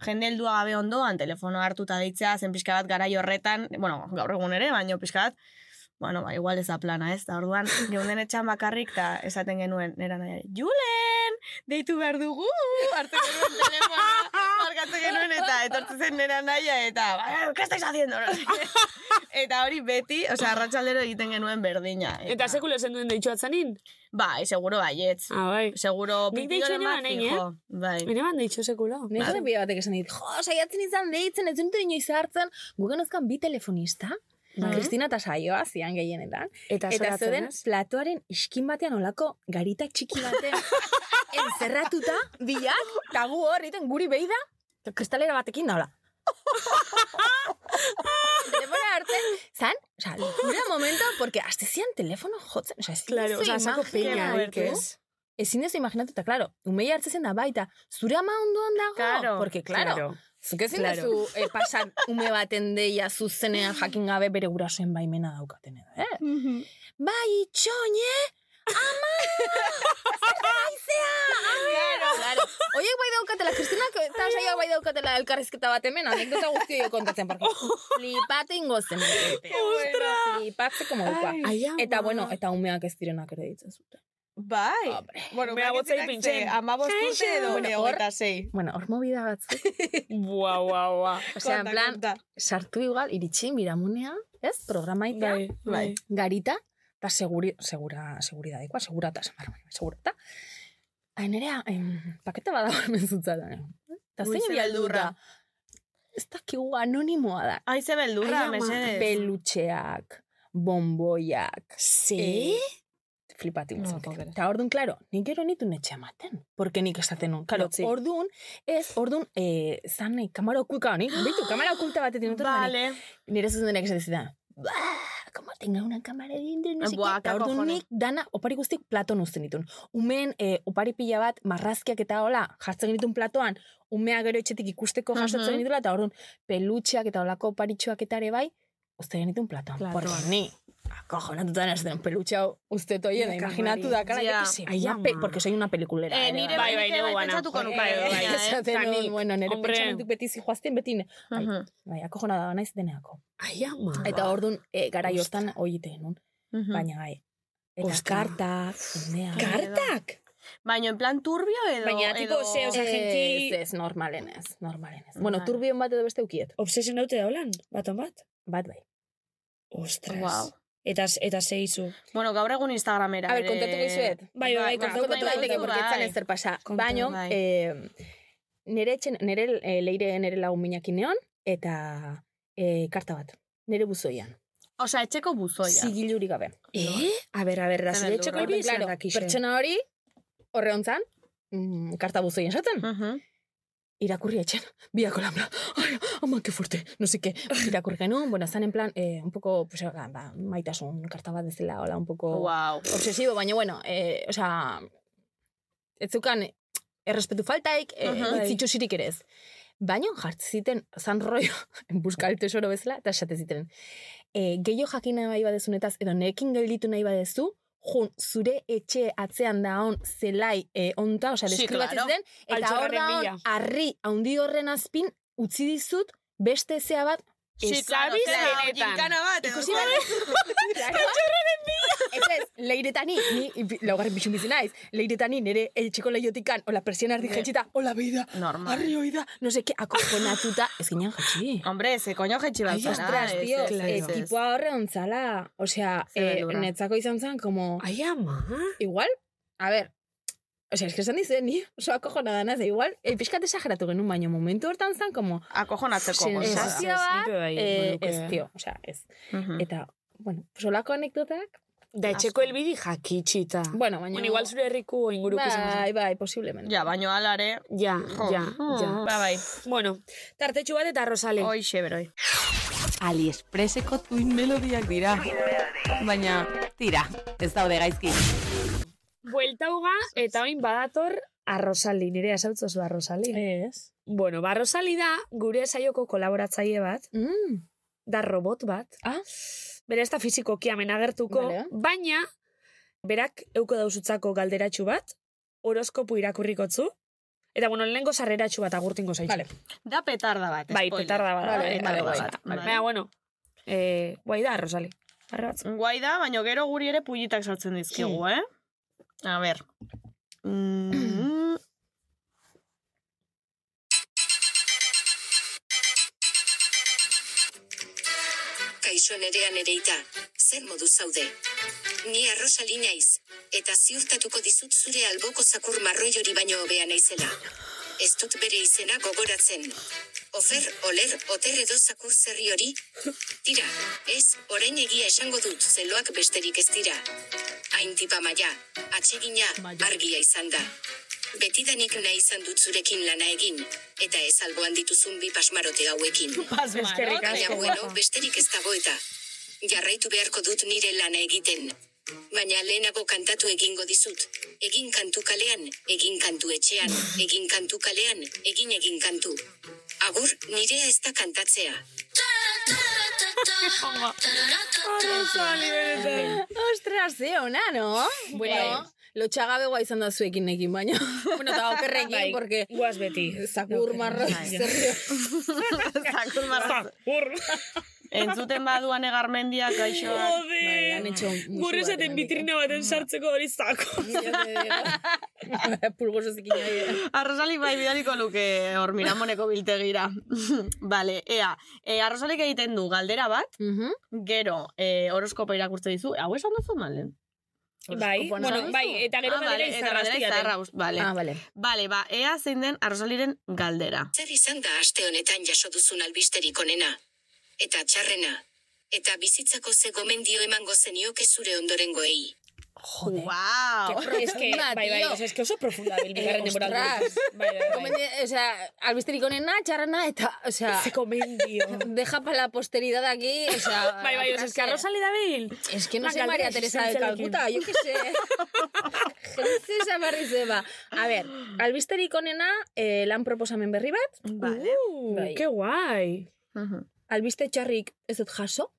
jende heldua gabe ondoan, telefono hartuta deitzea, zen pixka bat garai horretan, bueno, gaur egun ere, baino pixka bat, bueno, ba, igual ez da plana, ez? Da, orduan, geunden etxan bakarrik, eta esaten genuen, nera nahi, Julen, deitu behar dugu, hartzen genuen telefonoa, markatzen genuen, eta etortzen zen nera naia, eta, "Ba, ¿qué estáis haciendo? Eta hori beti, osea, arratsaldero egiten genuen berdina. Eta sekulo zen duen deitxu atzanin? Bai, seguro baietz. Ah, bai. Seguro, ere bat banain, fijo. Bai. Ene ban deitxu sekulo. Nire bai. bide batek esan dit, jo, saiatzen izan deitzen, ez dut inoiz hartzen, gugen uzkan bi telefonista, Bai. Kristina eta Saioa zian gehienetan, Eta, eta zeuden platoaren iskin batean olako garita txiki batean encerratuta, bilak, eta gu hor, egiten guri behi da, eta kristalera batekin daula. Telefona hartzen, zan, oza, sea, locura momento, porque hasta zian telefono jotzen, o sea, ezin Claro, duzu oza, sako peña, ez. Ezin duzu imaginatu, eta claro, umei hartzen da baita, zure ama ondoan dago, Claro, porque claro, Claro. Zuk ezin Claro. duzu eh, pasan ume baten deia zuzenean jakin gabe bere gurasoen baimena daukaten edo, eh? Bai, itxoin, eh? Ama! Zer naizea! Claro, claro. Oiek bai daukatela, Kristina eta saia bai daukatela elkarrizketa bat hemen, anekdota guzti horiek kontatzen, porque flipate ingo zen. Flipatzeko modukoa. Ai, ama. Eta bueno, eta umeak ez direnak ere ditzen zuten. Bai. Hombre. Bueno, botzei berak pintzen. ze, Amabost urte edo Bueno, hor- hogeita sei. Bueno, hor movida batzuk. Bua, bua, bua. Osea, en Konta, plan, konta. sartu igual, iritsi biramunea, ez? Programaita, Bai, bai. garita, eta seguri, segura, seguridadekoa, segurata, samar, segurata. Hain ere, paketa badago hemen zutzatan. Eta Ui, zein ze bialdurra. beldurra. Ez dakigu anonimoa da. Ai, ze beldurra, ama. mesedez. Pelutxeak, bomboiak, Ze? eh, flipati No. Eta orduan, claro, nik gero nitu netxe ematen. Porque nik esaten nun. Claro, Lotzi. orduan, ez, orduan, eh, zan nahi, kamara okulka nik, bitu, kamara okulta batetik notu. Vale. Nire zuzenek esaten zidan, bah, como tenga una cámara dentro, no sé Buah. Eta qué orduan cojones. nik dana, opari guztik platon uzten ditun. Umeen, eh, opari pila bat, marrazkiak eta hola, jartzen genitun platoan, umea gero etxetik ikusteko jasotzen Mhm. genitula, eta orduan, pelutxeak eta olako oparitxoak eta ere bai, uste genitun platoan. Platoan. Porque ni, acojonatuta ez den pelutxe hau uste toie, da, Ia, imaginatu da, cara, Ja. yo que sé, Ai, una pe- ama. porque soy una peliculera. Eh, ere nire Bai, bai, bai, neu bai, bana. pentsatuko nuke, Bai, bai, bai. eh? Bueno, nire pentsamentuk beti zijoazten, beti, ne. bai, bai, akojona da, naiz deneako. Ai, ama. Eta orduan, e, gara Ostra. hortan oite nun. Baina gai. Eta kartak. Kartak? Baina, en plan turbio edo... Baina, tipo, edo... ze, osea, genti- Ez, ez, normalen ez, normalen ez. Bueno, Vale. turbion bat edo beste ukiet. Obsesion haute daulan, baton bat? Bat bai. Ostras. Wow. Eta, eta zeizu. Bueno, gaur egun Instagramera. A ber, kontatu gizuet. Bai, bai, bai, Ba, kontatu Kontatu bai, daiteke, bai, porque etzan bai. ez pasa. Baino, bai. eh, nire etxen, nire eh, leire nire lagun minakin neon, eta eh, karta bat. Nire buzoian. Osea, etxeko buzoia. Zigiluri gabe. Eh? A ber, a ber, da etxeko hori Claro, pertsona hori, horre hontzan, mm, karta buzoien esaten. Mhm. Irakurri etxen, biako lan, ai, ama, que fuerte, no sé qué, irakurri genuen, bueno, zan en plan, eh, un poco, pues, ba, maitasun karta bat dezela, hola, un poco Wow. obsesivo, baina, bueno, eh, o sea, ez zukan, errespetu faltaik, eh, uh -huh. zirik ere ez. Baina jartzen ziten, zan rollo, en busca del tesoro bezala, eta esate ziten. E, gehiago jakin nahi badezunetaz, edo nerekin gelditu nahi badezu, jun, zure etxe atzean da on zelai e, onta, osea, Sí, deskribatzen claro. den, eta hor da on, harri haundi horren azpin, utzi dizut, beste zea bat, Claro, Ezabiz benetan. ginkana bat, edo Ikusi zer. Ez ez, leiretani, ni laugarren bixun bizi naiz, leiretani nire etxeko leiotikan, hola persiana erdi jetxita, hola beida, Normal. harri oida, no sé qué, akojonatuta, ez ginen jetxi. Hombre, ze koño jetxi bat Ai, zara, ostras, tío, tipua horre ontzala, osea, eh, netzako izan zen, como, Ai, ama. igual, a ver, osea, es que esan dizen, ni oso akojonada naz, igual, eh, pixkat esageratu genuen, baina momentu hortan zen, como, Akojonatzeko Sen- gozada. sensazio bat, bai, eh, ez, tio, osea, ez. Mhm. Eta, bueno, solako anekdotak, Da etxeko elbidi jakitxita. bueno, baina... Bueno, igual zure herriko inguruko izan zen. Bai, bai, posiblemente. Ja, baino alare. Ja, Jo. ja, ja. Ba, bai. Bueno, tartetxu bat eta Rosale. Hoixe, beroi. AliExpresseko tuin melodiak dira. Baina, tira, ez daude gaizki. Buelta uga, eta oin badator Arrosali, nire asautzozu Arrosali. Ez. Bueno, ba, Arrosali da gure saioko kolaboratzaile bat, Mm. da robot bat. Ah. Bere ez da fizikoki hemen agertuko, Vale. baina berak euko dauzutzako galderatxu bat, horoskopu irakurrikotzu, eta bueno, lehenengo sarreratxu bat agurtingo zaitu. Vale. Da petarda bat, Bai, spoiler. petarda bada. Vale, bai, vale, bat. Vale. Baina, bueno, eh, guai da. Arratz. Guai da, baina gero guri ere pullitak sartzen dizkigu, eh? A. Mm, Kaixo nerean ereita, zer modu zaude. Ni arrosali naiz, eta ziurtatuko dizut zure alboko zakur marroi hori baino hobea naizela. Ez dut bere izena gogoratzen. Ofer, oler, oter edo zakur zerri hori? Tira, ez, orain egia esango dut, zeloak besterik ez dira. Hain tipa maia, atsegina, argia izan da. Betidanik nahi izan dut zurekin lana egin, eta ez alboan dituzun bi pasmarote hauekin. Baina bueno, besterik ez dago eta. jarraitu beharko dut nire lana egiten. Baina lehenago kantatu egingo dizut. Egin kantu kalean, egin kantu etxean, egin kantu kalean, egin egin kantu. Agur, nirea ez da kantatzea. Ostras, ze ona, no? Bueno, lotxagabegoa izan da zuekin ekin, baina. bueno, eta okerrekin, Bai, porque... Guaz beti. Zakur marro, zerrio. Zakur marra. Entzuten baduan egarmendiak gaixo. Bai, han hecho musu Gure esaten hemendik. vitrina baten sartzeko hori zako. Pulgoso zikin nahi. Arrosali bai bidaliko luke hor miramoneko biltegira. vale, ea, e, arrosalik egiten du galdera bat, gero e, horoskopa irakurtze dizu, hau esan duzu malen? Bai, bueno, bai, eta gero ah, vale, eta izarra aztiaten. izarra, vale. Ah, vale. Vale, ba, ea zein den arrosaliren galdera. Zer izan da aste honetan jaso duzun albisterik onena? Eta txarrena? Eta bizitzako ze gomendio emango zenioke zure ondorengoei? Joder. Wow. Es que, profunda, bai, bai, es que oso profunda bil bigarren Eh, denbora. ostras. Bai, bai, bai. O sea, albisterik onena, txarrana, eta, o sea, Se comendio. deja para la posteridad aquí, o sea... Bai, bai, es que arrozali da bil. Es que no sé María Teresa de. Calcuta, yo qué sé. Jesús amarri zeba. A ver, albisterik onena, eh, lan proposamen berri bat, Vale. Uh, Bai. qué guai. Albiste txarrik ez dut jaso.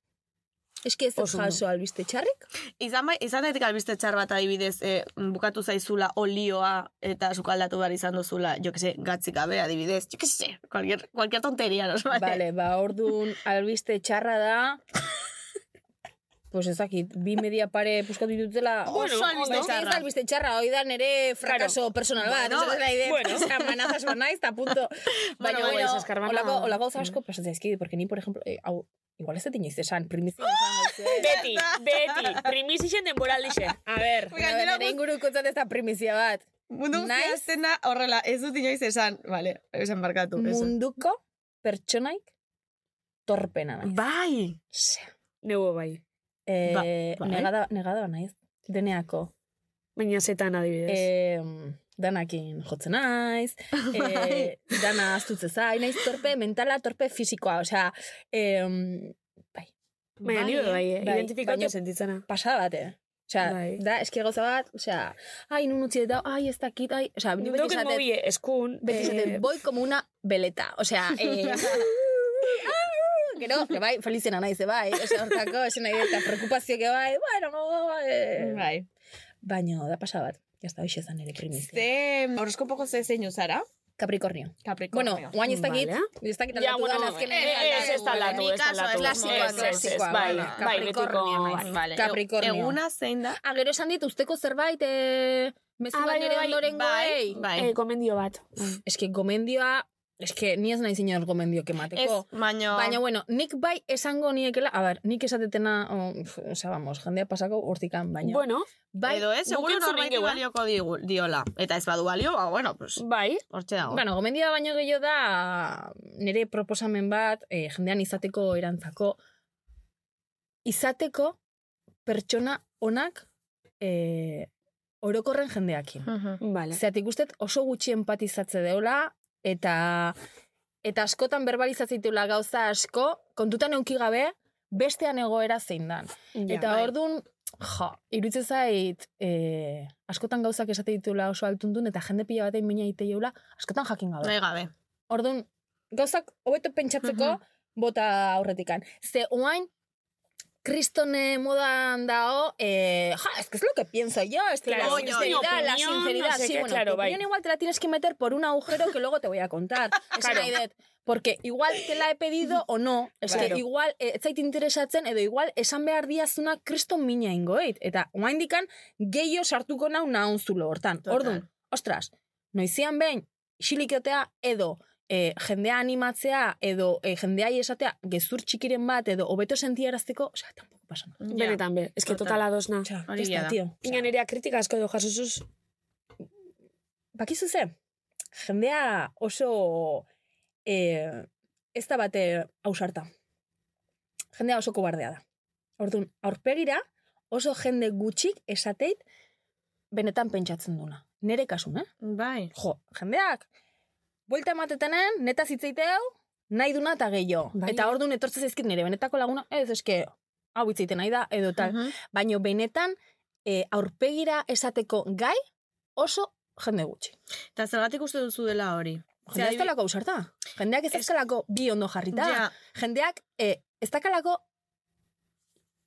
Ez que ez dut jaso albiste txarrik. Izan, bai, izan daitek albiste txar bat adibidez, e, bukatu zaizula olioa eta sukaldatu behar izan duzula, jo que se, gatzik gabe adibidez, jo que se, cualquier, cualquier tonteria, no? Vale. Vale, ba, ordun albiste txarra da... Pues ez dakit, bi media pare puskatu ditutela. Bueno, Oso albiste ondo. txarra. Ez albiste txarra, hoi da nere frakaso personal bat. Bueno, Bueno, ez da bueno. bueno. manazas banaiz, eta punto. Baina, Bueno, bueno, eskarbana- olako, olako gauza asko pasatzen zaizkit, porque ni, por ejemplo, eh, hau, igual ez dut inoiz esan, primizia esan gauze. Beti, beti. Primizixen denboraldixe. A ver. Bueno, nere inguruko zat ez da primizia bat. Mundu guztia Naiz- da horrela, ez dut inoiz esan, vale, esan barkatu. Munduko pertsonaik torpena naiz. Bai! Nebo bai. Eh, Ba- bai. negada, negada naiz. Deneako. Baina zetan adibidez. Eh, danakin jotzen naiz, eh, dana astutze zai, naiz torpe mentala, torpe fisikoa, osea, eh, bai, Baina bai, eh, bai, identifikatu baina- sentitzena. pasada bat, eh? Osea, Bai. da, eski gauza bat, osea, ai, nun utzi eta, ai, ez dakit, ai, osea, beti Doken esatet, mobi eskun. beti eh, esatet, voy como una veleta, osea, eh, Gero, que bai, felizena naiz, eh, bai, osea, hortako, esan nahi eta preocupazio que bai, bueno, eh, Bai. baina, da pasada bat, jazta, hoxe zan ere primizia. Ze, horoskopoko ze zeinu zara? Capricornio. Capricornio. Bueno, guain ez dakit, ez dakit aldatu bueno, da, azken eh, ez, ez aldatu, ez aldatu. klasikoa, Ez, ez, ez, klasikoa, Bai, bai, bai, betiko. Capricornio naiz. Vale, Capricornio. Eguna zein da? Ah, gero esan dit, usteko zerbait, eh, mezu Ah, bai, nire bai, ondorengo, bai, bai. Eh, komendio bat. Ez que gomendioa, que ni ez nahi zinor gomendio Ez, kemateko. baino... Baina, bueno, nik bai esango niekela, a ber, nik esatetena, oh, pf, osea, vamos, jendea pasako hortikan, baina. Bueno, bai, Edo ez, seguro norbait balioko digu, diola. Eta ez badu balio, ba, bueno, pues, bai. hortxe dago. Bueno, gomendioa baino gehiago da nire proposamen bat, eh, jendean izateko erantzako, izateko pertsona onak eh, orokorren jendeakin. Mhm. Vale. Zeatik ustet oso gutxi empatizatze deula, eta eta askotan verbalizatzitula gauza asko, kontutan euki gabe, bestean egoera zein dan. Ja, eta bai. ordun jo, iruditzen zait, eh, askotan gauzak esate ditula oso altuntun, eta jende pila batein mina ite jeula, askotan jakin gabe. Nahi gabe. Orduan, gauzak hobeto pentsatzeko, bota aurretikan. Ze oain, kristone modan dao, eh, ja, es que es lo que pienso yo, es que Claro, la sinceridad, la sinceridad, no sé sí, qué, bueno, claro, tu opinión igual te la tienes que meter por un agujero que luego te voy a contar. Esan nahi dut, porque igual te la he pedido o no, es Claro. que igual eh, ez zait interesatzen, edo igual esan behar diazuna kriston mina ingoit. Eta oain dikan, gehiago sartuko nau naun zulo hortan. Orduan, ostras, noizian behin, isilikotea edo e, jendea animatzea edo e, jendeai esatea gezur txikiren bat edo hobeto sentiarazteko, osea, tampoco pasa nada. Ja. Benetan be, eske Total. total adosna. Osea, Hori da. tío. Ina nerea kritika asko edo jasosuz. Bakizu ze, jendea oso e, ez da bate ausarta. Jendea oso kobardea da. Orduan, aurpegira oso jende gutxik esateit benetan pentsatzen duna. Nere kasun, eh? Bai. Jo, jendeak, buelta ematetenen, neta zitzeiteu, nahi duna eta gehiago. Bai. Eta orduan etortze zaizkit nire benetako laguna, ez eske, hau hitz egiten nahi da, edo tal. Mhm. Baina benetan, e, aurpegira esateko gai oso jende gutxi. Eta zergatik uste duzu dela hori? Jendea ez dalako ausarta. Jendeak ez ezkalako bi ondo jarrita. Ja. Jendeak e, ez dakalako...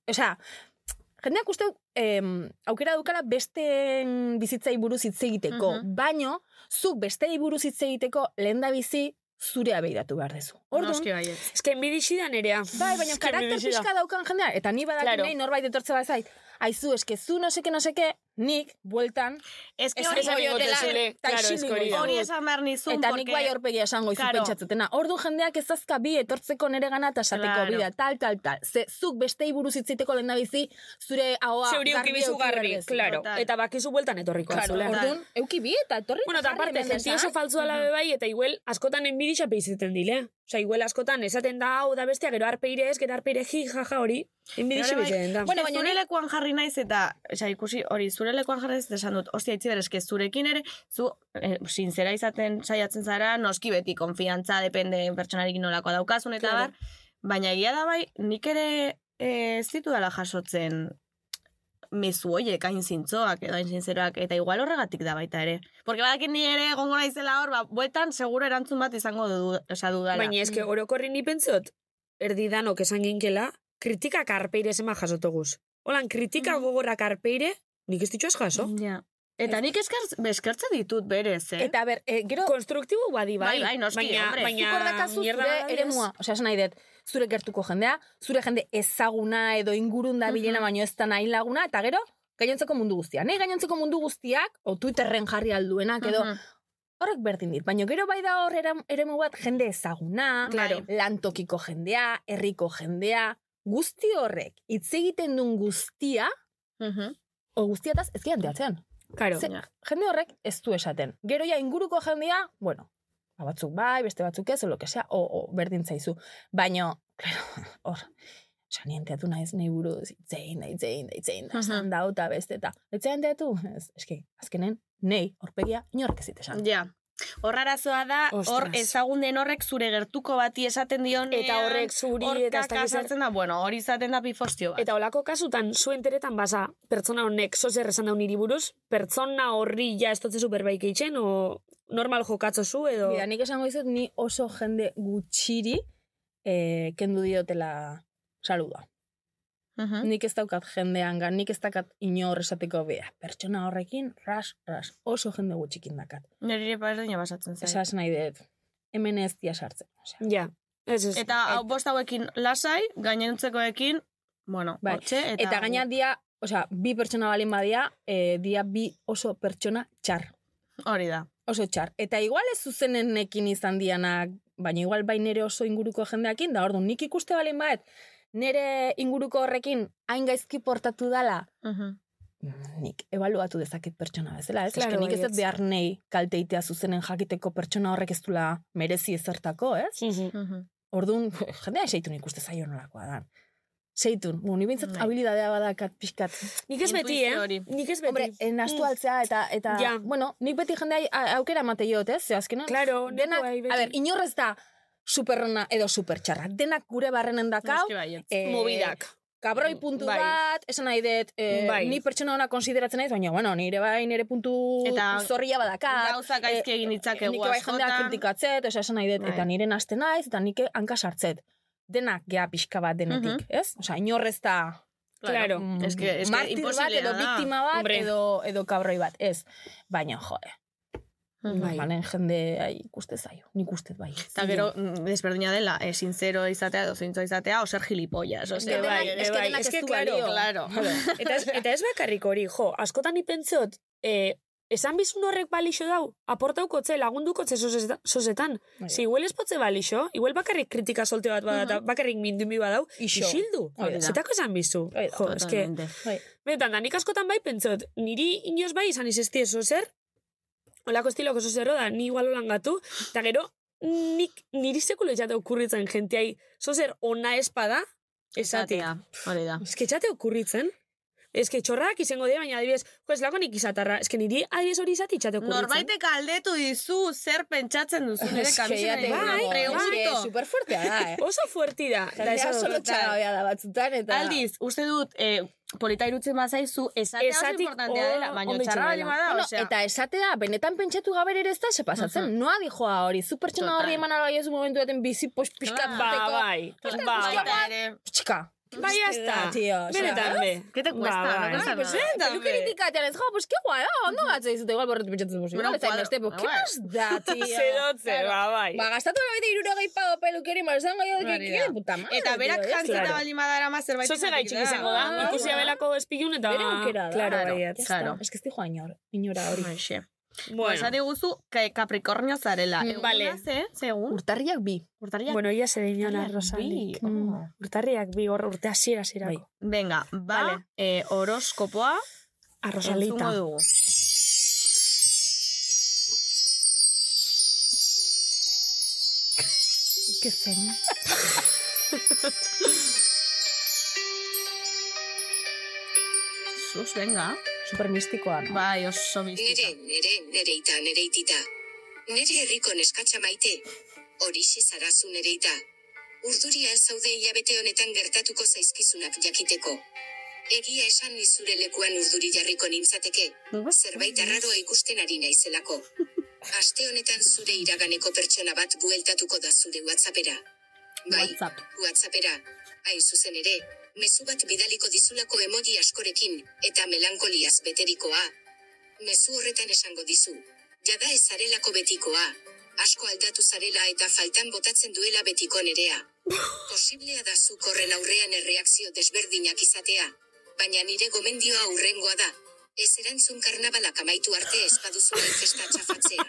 Osea, jendeak uste em, aukera dukala beste bizitzai buruz hitz egiteko, Mhm. baino, zuk bestei buruz hitz egiteko lehen da bizi zurea behiratu behar dezu. Orduan, Noski baiet. Ez que enbidixi da nerea. Bai, baina karakter pixka daukan jendea, eta ni badakin Claro. nahi norbait etortze bazait, aizu, eske zu no seke, no seke, nik, bueltan, Ez que hori eta claro, hori esan behar nizun, Eta nik bai aurpegia esango izu Claro. pentsatzetena. Ordu jendeak ez azka bi etortzeko nere gana eta esateko Claro. bida, tal, tal, tal. Ze, zuk bestei buruz hitziteko lehen da bizi, zure ahoa Zeuri garbi eukibizu dezu. claro. Eta bakizu bueltan etorriko Claro, azule. orduan, euki bi eta etorri. Bueno, eta jarri aparte, hemen senti oso esan. faltzu dala bai, eta igual askotan enbidixa peizeten dile. Osa, igual askotan esaten da hau da bestia, gero arpeire ez, gero arpeire ji, jaja hori. Enbidixa Ere bai. peizeten da. Bueno, baina zure lekuan jarri naiz eta, ikusi hori zure lekuan eta esan dut, ostia, itzi eske zurekin ere, zu eh, sinzera izaten saiatzen zara, noski beti konfiantza depende pertsonarekin nolakoa daukazun eta Claro. bar, baina egia da bai, nik ere eh, ez ditu dela jasotzen mezu hoiek hain zintzoak edo hain sinzeroak eta igual horregatik da baita ere. Porque badakin ni ere egongo naizela hor, ba, bueltan seguro erantzun bat izango du, osea, dudala. Baina eske orokorri ni pentsot, erdi danok esan ginkela, kritikak arpeire zema jasotoguz. Holan, kritika gogorrak arpeire, nik ez ditxo jaso. Ja. Eta nik eskertz, eskertze ditut berez, eh? Eta ber, e, gero, Konstruktibo badi, bai. Bai, bai, noski, baina, hombre. baina, dakazu zure eremua. Osea, esan nahi dut, zure gertuko jendea, zure jende ezaguna edo ingurun da bilena, baino ez da nahi laguna, eta gero, gainontzeko mundu guztia. Nei gainontzeko mundu guztiak, o Twitterren jarri alduenak, edo, Mhm. horrek berdin dit. Baina gero bai da hor eremu bat jende ezaguna, Claro. lantokiko jendea, herriko jendea, guzti horrek, hitz egiten duen guztia, Mhm. O guztiataz ez teatzen. Claro. Ze, jende horrek ez du esaten. Gero ja inguruko jendea, bueno, ba, batzuk bai, beste batzuk ez, o lo que sea, o, o berdin zaizu. Baina, claro, hor, Osa, nien teatu naiz nahi buruz, itzein, da, itzein, da, itzein, da, esan da, beste, eta, etzean teatu, ez, eski, azkenen, nei, horpegia, inork ez esan. Ja. Horrarazoa da, hor ezagun den horrek zure gertuko bati esaten dion Eta horrek zuri, eta ez sartzen da, bueno, hori izaten da pifostio bat. Eta olako kasutan, zuen teretan basa, pertsona honek zozer esan daun niri buruz, pertsona horri ja ez dutze superbaik eitzen, o normal jokatzo zu, edo... Bida, nik esango dizut, ni oso jende gutxiri eh, kendu diotela saluda. Mhm. Nik ez daukat jendean gan, nik ez daukat inor esateko bea. Pertsona horrekin, ras, ras, oso jende gutxikin dakat. Nire ere berdina basatzen zait. Esaz nahi dut, hemen ez dia sartzen. Osea, Ja, ez ez. Eta hau bost hauekin lasai, gainentzekoekin, bueno, Bai. hortxe, eta... Eta, gaina dia, osea, bi pertsona balin badia, e, dia bi oso pertsona txar. Hori da. Oso txar. Eta igual ez zuzenenekin izan dianak, baina igual bai nere oso inguruko jendeakin, da orduan nik ikuste balin bat, nere inguruko horrekin hain gaizki portatu dala, Mhm. nik ebaluatu dezaket pertsona bezala, ez? Claro, Eske nik ez dut behar nei kalteitea zuzenen jakiteko pertsona horrek ez dula merezi ezertako, ez? Mhm. Mhm. Orduan, jendea seitun ikuste zaio nolakoa da. Seitun, bueno, ni bintzat Bai. habilidadea badakat pixkat. Nik ez beti, eh? Nik ez beti. Hombre, enastu altzea eta, eta Ja. bueno, nik beti jendea aukera emate jot, ez? Ze azkenan, Claro, nik denak, bai, a ber, inorrez da superrona edo supertxarra. Denak gure barrenen dakau, Noski baietz. eh, Mobidak. kabroi puntu Bai. bat, esan nahi dut, eh, Bai. ni pertsona ona konsideratzen naiz, baina, bueno, nire bai, nire puntu Eta zorria badakat. Gauzak gaizki egin ditzakegu nik bai jendea askotan. kritikatzet, osea, esan nahi dut, Bai. eta nire naste naiz, eta nik hanka sartzet. Denak gea pixka bat denetik, ez? Osea, inorrez da Claro. mm, Es que, es que bat edo biktima bat Hombre. edo, edo kabroi bat, ez. Baina, jode, Mhm. Bai. normalen jende ikuste zaio, nik uste bai. Eta gero, mm, desberdina dela, eh, sincero izatea edo zintzo izatea, o ser gilipollas. O sea, denak- bai, bai, es ez que claro, claro. Eta ez, eta ez bakarrik hori, jo, askotan ipentzot, eh, esan bizun horrek balixo dau, aportaukotze, lagundukotze sozeta- sozetan. Bai. Si igual ez potze balixo, igual bakarrik kritika solte bat badata, bakarrik mindumi badau, Ixo. isildu. Zetako esan bizu. Jo, eske, Totalmente. Bai. benetan, da, nik askotan bai pentsot, niri inoz bai izan izesti zer, olako estiloko eso zerro da, ni igual holan gatu, eta gero, nik, niri sekulo etxate okurritzen jenteai, zozer ona espada, esatik. Esatea, hori da. Ez que etxate okurritzen. Ez que txorrak izango dira, baina adibidez, jo, ez lakonik izatarra. Ez que niri adibidez hori izati itxateko. Norbaitek aldetu dizu zer pentsatzen duzu Es que ya te kamiseta. digo, Pregunto. es que superfuertea da, eh. Oso fuerti da. Jendea solo txagabea da batzutan, eta... Aldiz, uste dut, eh, polita irutzen bazaizu, esatea oso Esatik, importantea dela, baina txarra bali bada, Bueno, osea. eta esatea, benetan pentsatu gabe ere ez da, se pasatzen. Noa dijoa hori, zu pertsona horri eman albai ez momentu eten bizi pos pixkat Ba, bai. Ba, Baita o sea, Benetan, be. ¿Qué te cuesta? Ba, No bai. cuesta Ay, pues nada. eh, pelukeritik atean ez, jo, pues qué guay, oh, ondo gatze dizute, igual borretu pentsatzen duzu. Bueno, Igual ez zain cuadro- beste, pues, ¿qué bai. más da, tío? Zerotze, ba, bai. Ba, gastatu da bete irurogei pago pelukeri, ma esango jo, que que puta madre, Eta berak jantzita bali madara ma zerbait. Zoze gaitxik izango da, ikusi abelako espilun eta... Bere aukera da. Claro, Claro. Es que ez dijoa inor, inora hori. Aixe. Bueno, Bueno. Esate guzu, ka- Capricornio zarela. Mm, Egunaz, vale. eh? Segun. Urtarriak bi. Urtarriak. bueno, ia zer dinan Urtarriak arrosalik. bi. Mm. Oh. Urtarriak bi, hor urte hasiera hasierako. Venga, ba, Vale. eh, horoskopoa Arrosalita. entzungo dugu. Que zen. Sus, venga. Super mistikoa, no? Bai, oso Nere, biztita. nere, nereita, nereitita. Nere herriko neskatxa maite. Horixe zarazu nereita. Urduria ez zaude hilabete honetan gertatuko zaizkizunak jakiteko. Egia esan nizure lekuan urduri jarriko nintzateke, zerbait arraroa ikusten ari naizelako. Aste honetan zure iraganeko pertsona bat bueltatuko da zure WhatsAppera. Bai, WhatsApp. WhatsAppera. Hain zuzen ere, mezu bat bidaliko dizulako emoji askorekin, eta melankoliaz beterikoa. Mezu horretan esango dizu. Jada ez zarelako betikoa. Asko aldatu zarela eta faltan botatzen duela betiko nerea. Posiblea da zuk horren aurrean erreakzio desberdinak izatea. Baina nire gomendioa aurrengoa da. Ez erantzun karnabalak amaitu arte espaduzuen festa txafatzea.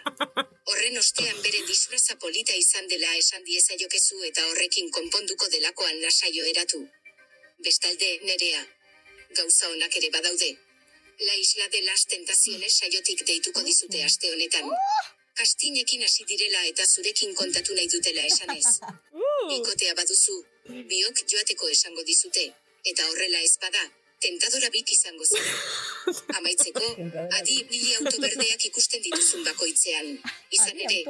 Horren ostean bere disfraza polita izan dela esan diezaiokezu eta horrekin konponduko delakoan lasaio eratu. Bestalde, nerea. Gauza onak ere badaude. La isla de las tentaciones saiotik deituko dizute aste honetan. Kastinekin hasi direla eta zurekin kontatu nahi dutela esanez. Bikotea baduzu, biok joateko esango dizute, eta horrela ez bada, tentadora bik izango zira. Amaitzeko, adi ibili autoberdeak ikusten dituzun bakoitzean. Izan ere,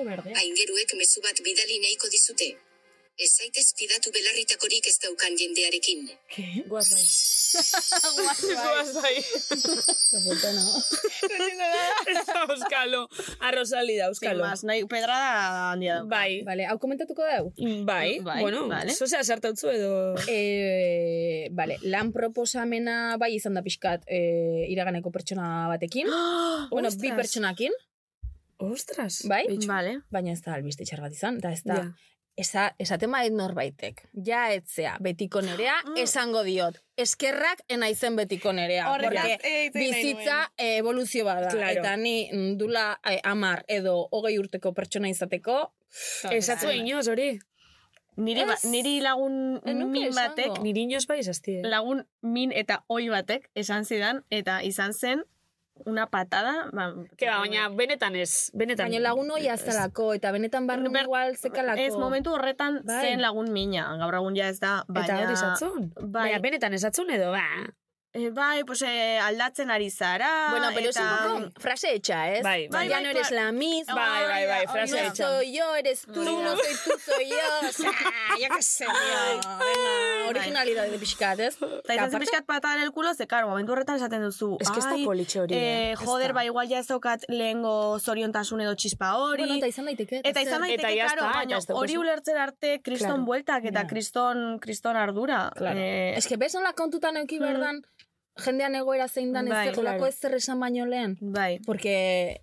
aingeruek mezu bat bidali nahiko dizute. Ez zaitez fidatu belarritakorik ez daukan jendearekin. Guaz bai. Guaz bai. Puta, no? Euskalo. Arrosalida, Sin Euskalo. más, nahi pedrada handia dauka. Bai. Vale, hau komentatuko dau? Bai, Bai, bueno, vale. zozea sartautzu edo... Eh, vale, lan proposamena bai izan da pixkat eh, iraganeko pertsona batekin. bueno, bi pertsonakin, Ostras. bai? Vale. Baina ez da albiste txar bat izan, eta ez da... Ja. Esa, esaten bait norbaitek. Ja etzea, betiko nerea, esango diot. Eskerrak enaizen betiko nerea. Porque eh, bizitza eh, evoluzio bada. Claro. Eta ni mm, dula eh, amar edo hogei urteko pertsona izateko, Esatzu inoz, hori. Niri, ba, niri lagun nuke min batek, Niri inoz bai lagun min eta oi batek esan zidan, eta izan zen una patada. Ba, Que ba, baina benetan ez. Benetan. baina lagun hoi azalako, eta benetan barru Ber- igual zekalako. Ez momentu horretan Bai. zen lagun mina. Gaur egun ja ez da, baina... Eta hori esatzun. Bai. Baina benetan esatzun edo, ba. Eh, bai, pues eh, aldatzen ari zara. Bueno, pero es eta... un poco frase hecha, ¿es? Bai, bai. Ya no eres la misma. Bai, bai, bai, frase no hecha. soy yo, eres tú, da. no soy tú, soy yo. O sea, yo qué sé, tío. Originalidad de pixkat, ¿ez? Eta izan zen pixkat patada en el culo, ze, karo, momentu horretan esaten duzu. Ez que ez da "Ai, politxe hori. Eh, Ez joder, da. ba, igual ja ez daukat lehengo zoriontasun edo txispa hori. Bueno, eta izan daiteke. Eta izan daiteke, Eta ya karo, baina hori ulertzen arte kriston Claro. bueltak eta kriston, kriston ardura. Claro. Eh, Es que beson la kontutan euki berdan, jendean egoera zein dan ez Bai, olako claro. ez zer esan baino lehen. bai. Porque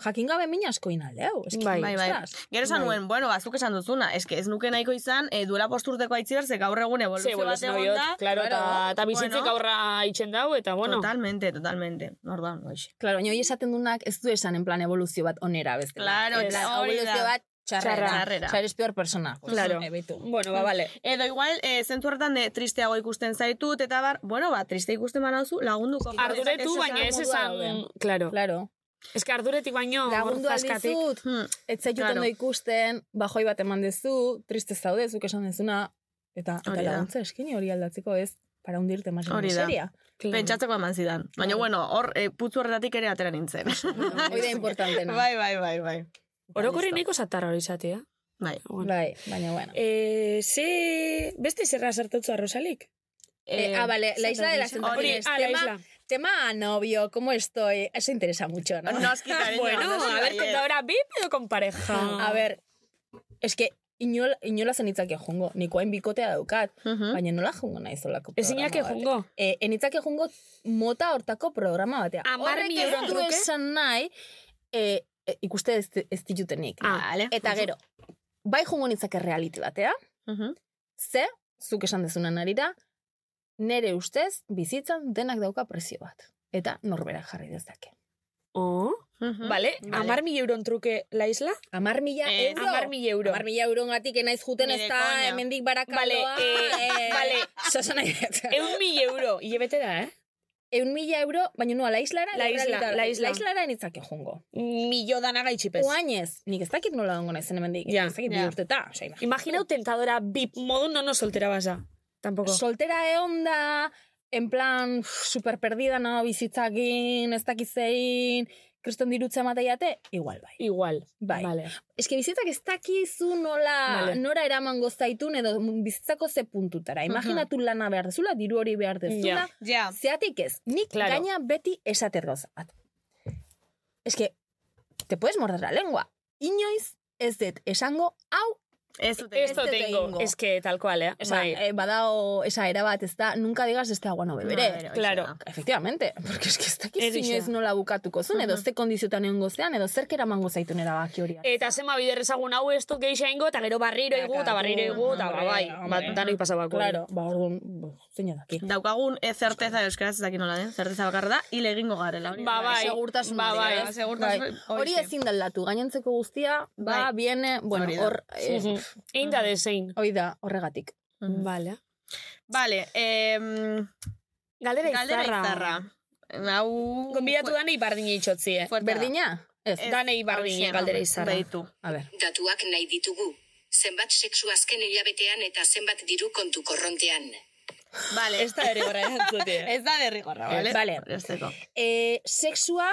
jakin gabe min asko inaldeu. Es que, Bai, Bai, bai. ostras. Gero esan Bai. nuen, bueno, bazuk esan duzuna, eske ez nuke nahiko izan, e, duela posturteko aitziber, ze gaur egun evoluzio bueno, bat ez egon da. claro, eta, Bueno, eta bizitzek bueno. aurra itxen dau, eta bueno. Totalmente, totalmente. Orduan, hoxe. Claro, hoi esaten dunak ez du esan en plan evoluzio bat onera bestela. Claro, eta evoluzio bat txarrera. Txarrera. O sea, eres peor persona. Pues, Claro. eh, beitu. Bueno, ba, vale. Edo igual, e, zentu horretan de tristeago ikusten zaitut, eta bar, bueno, ba, triste ikusten banauzu, lagunduko. Arduretu, baina ez esan... Claro. Claro. Ez que arduretik baino, Lagundu aldizut, Hmm. ez zaitut Claro. ikusten, bajoi bat eman dezu, triste zaude, zuk esan dezuna, eta, eta laguntza eskini hori aldatzeko ez. para hundirte más en Hori da. miseria. Pentsatzeko eman zidan. Baina, bueno, hor, e, putzu horretatik ere atera nintzen. Hoi da importantena. bai, bai, bai, bai. Orokorri nahiko zatarra hori izatea. Bai. Bai, baina bueno. Eh, ze... Beste zerra sartutzu arrosalik? Eh, ah, vale, la isla de las tentaciones. ah, la tema, isla. tema novio, ¿cómo estoy? Eso interesa mucho, ¿no? Noski, cariño. Bueno, noski a ver, baietz. contadora VIP o con pareja? A ver, es que inola, inola zenitzake jungo, niko hain bikotea daukat, Mhm. baina nola jungo nahi zolako programa bat. jungo. Eh, enitzake jungo mota hortako programa batea. Hamar Horrek ez euron du truke? esan nahi, eh, eh, ikuste ez, ez ditutenik. Ah, Vale. Eta gero, bai jungo nitzake reality batea, Mhm. ze, zuk esan dezunan arira, nere ustez, bizitzan denak dauka presio bat. Eta norberak jarri dezake. Oh, Mhm. vale. Amar mil euron truke la isla? Amar mila Ez, euro. Amar mil euro. Amar mila eurogatik enaiz juten ez da, hemendik barakaloa. Vale, eh, vale. Zozo nahi dut. Eun mil euro. Ile bete da, eh? Eun mila euro, baina nua, la islara? La isla, realita- la isla. La islara enitzake jungo. Millo dana gaitxipez. Oainez, nik ez dakit nola dongo naizen hemendik. Ja. Ez dakit bi urteta. Osea, imagina. Imaginau tentadora VIP modu no no soltera basa. Tampoco. Soltera egon da, en plan, super perdida no, bizitzakin, ez dakit zein, kriston dirutza mateiate, igual bai. Igual. Bai. Vale. Que bizitzak ez dakizu nola, Vale. nora eraman gozaitun edo bizitzako ze puntutara. Imaginatu lana behar dezula, diru hori behar dezula, Ja. zeatik ez. Nik Claro. gaina beti esatet gauza bat. Que, te puedes morder la lengua. Inoiz ez dut esango, hau, Ez dute. Esto Este tengo. tengo. Es que tal cual, eh? Esa, Bai. eh, badao esa era bat, ez da, nunca digas este agua no beberé. Madre, horixe claro. da. Efectivamente, porque es que ez dakiz inoiz nola bukatuko zuen, edo Mhm. ze kondiziotan egon gozean, edo zerk eramango zaitun erabaki hori. Eta zema bider ezagun hau esto geixa ingo, eta gero barriro igu, eta barriro igu, eta ba, bai. Ba, danoi pasabako. Claro, ba, orduan, zein daki. Daukagun e zerteza euskaraz ez dakit nola den, zerteza bakarra da, hile egingo garela. Hori Ba, bai. Segurtasun Ba, bai. ez? Segurtasun- Bai. Hori ezin da aldatu, gainontzeko guztia, ba, Bai. viene, bueno, hor, eh. Egin da dezein. hori da, horregatik. Vale. Vale, em, Galdera galdera izarra. izarra. Hau... Gonbidatu danei bardine itxotzi, eh? Fuerte da. Berdina? Ez, Ez, Danei bardine hauxe, galdera izarra. Beitu. a ber. Datuak nahi ditugu. Zenbat sexu azken hilabetean eta zenbat diru kontu korrontean. Vale. Ez da ere gara erantzute. Ez da derrigorra, vale? Vale. Esteko. Eh, sexua,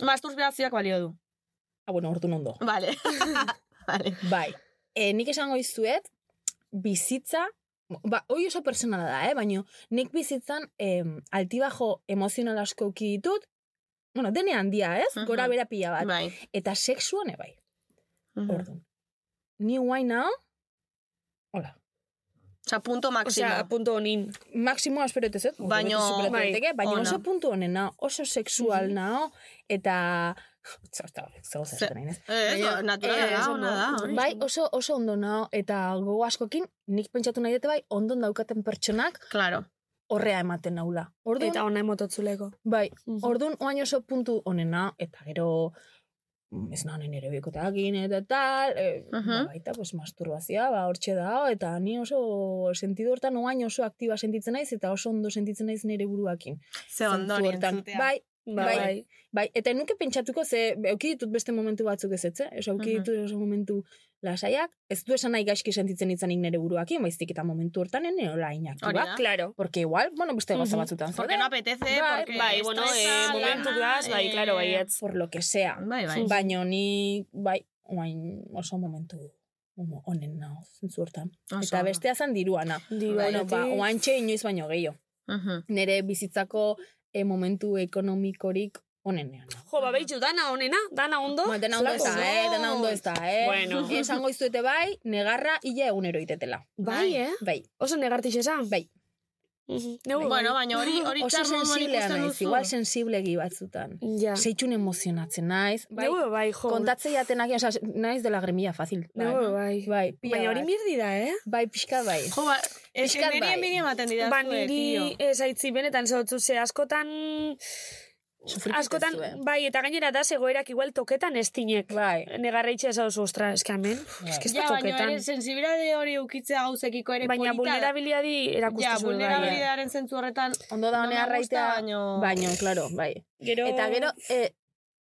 Masturbazioak balio du. ah, bueno, ordu ondo. Vale. vale. Bai. E, nik esango izuet, bizitza, ba, hoi oso personala da, eh? baina nik bizitzan em, altibajo emozional asko ditut, bueno, dene handia, ez? Mhm. Gora bera pila bat. Bai. Eta sexuan bai. Mhm. Orduan. Ni guai nao, hola. Osa, punto máximo. Osea, punto honin. Maksimoa espero ez, Baino- bai, baina oso puntu honen nao, oso sexual nao, eta... Zego Ze- zer nahi, ez? Ez, Baina, naturala eh, da, ona da. Bai, oso, oso ondo nao, eta gogo askokin, nik pentsatu nahi dute bai, ondon daukaten pertsonak Claro. horrea ematen naula. Orduan, Eta ona emototzuleko. bai, Mhm. orduan oain oso puntu onena, eta gero mm, ez nahonen ere bikotakin eta tal, e, Mhm. ba, baita, pues, masturbazioa, ba, hortxe da, eta ni oso sentidu hortan oain oso aktiba sentitzen naiz, eta oso ondo sentitzen naiz nire buruakin. Ze ondo. Bai, Ba, Bai. bai. bai, eta nuke pentsatuko, ze, euki ditut beste momentu batzuk ez etze, oso euki Mhm. ditut oso momentu lasaiak, ez du esan nahi gaizki sentitzen itzanik nire buruakin, baizik eta momentu hortan ene hola Hori inaktiba. da. Claro. Porque igual, bueno, beste gauza Mhm. batzutan Porque no apetece, Bai, porque Bai, bueno, eh, momentu gaz, bai, eh, claro, baietz. por lo que sea. Bai, bai. Baina ni, bai, oain oso momentu honen nao, zentzu hortan. Eta bestea zan diruana. Dirua Bueno, ba, oantxe inoiz baino gehiago. Mhm. Nere bizitzako eh, momentu ekonomikorik onenean. Jo, ba, behitxu, dana onena, dana ondo. Ba, dena ondo ez da, eh? Dena ondo ez da, eh? Bueno. Esango izuete bai, negarra illa egunero itetela. Bai, eh? Bai, Oso negartix esan. bai. Neu, Bueno, baina hori hori Oso sensiblea naiz, igual sensiblegi batzutan. Ja. Zeitxun emozionatzen naiz. Bai, Neu, bai, jo. kontatzei jatenak, oza, naiz de lagrimilla fácil. Neu, bai. Bai, Baina hori bat. mirdi da, eh? Bai, pixka bai. Jo, ba, ez Pixkat niri bai. enbidia ematen didazue, Ba, niri ez aitzi benetan zautzu ze askotan... Askotan, zuen. bai, eta gainera da, zegoerak igual toketan ez tinek. Bai. Negarra itxe ez hau ostra, eske hemen. Eske ez Ja, baina ere sensibilidade hori ukitzea gauzekiko ere Baina polita da. vulnerabilidadi erakustu Ja, zuen bai. vulnerabilidadearen zentzu horretan Ondo da no me honea raitea, gusta, baino- baino, claro, bai. Gero... Eta gero, e,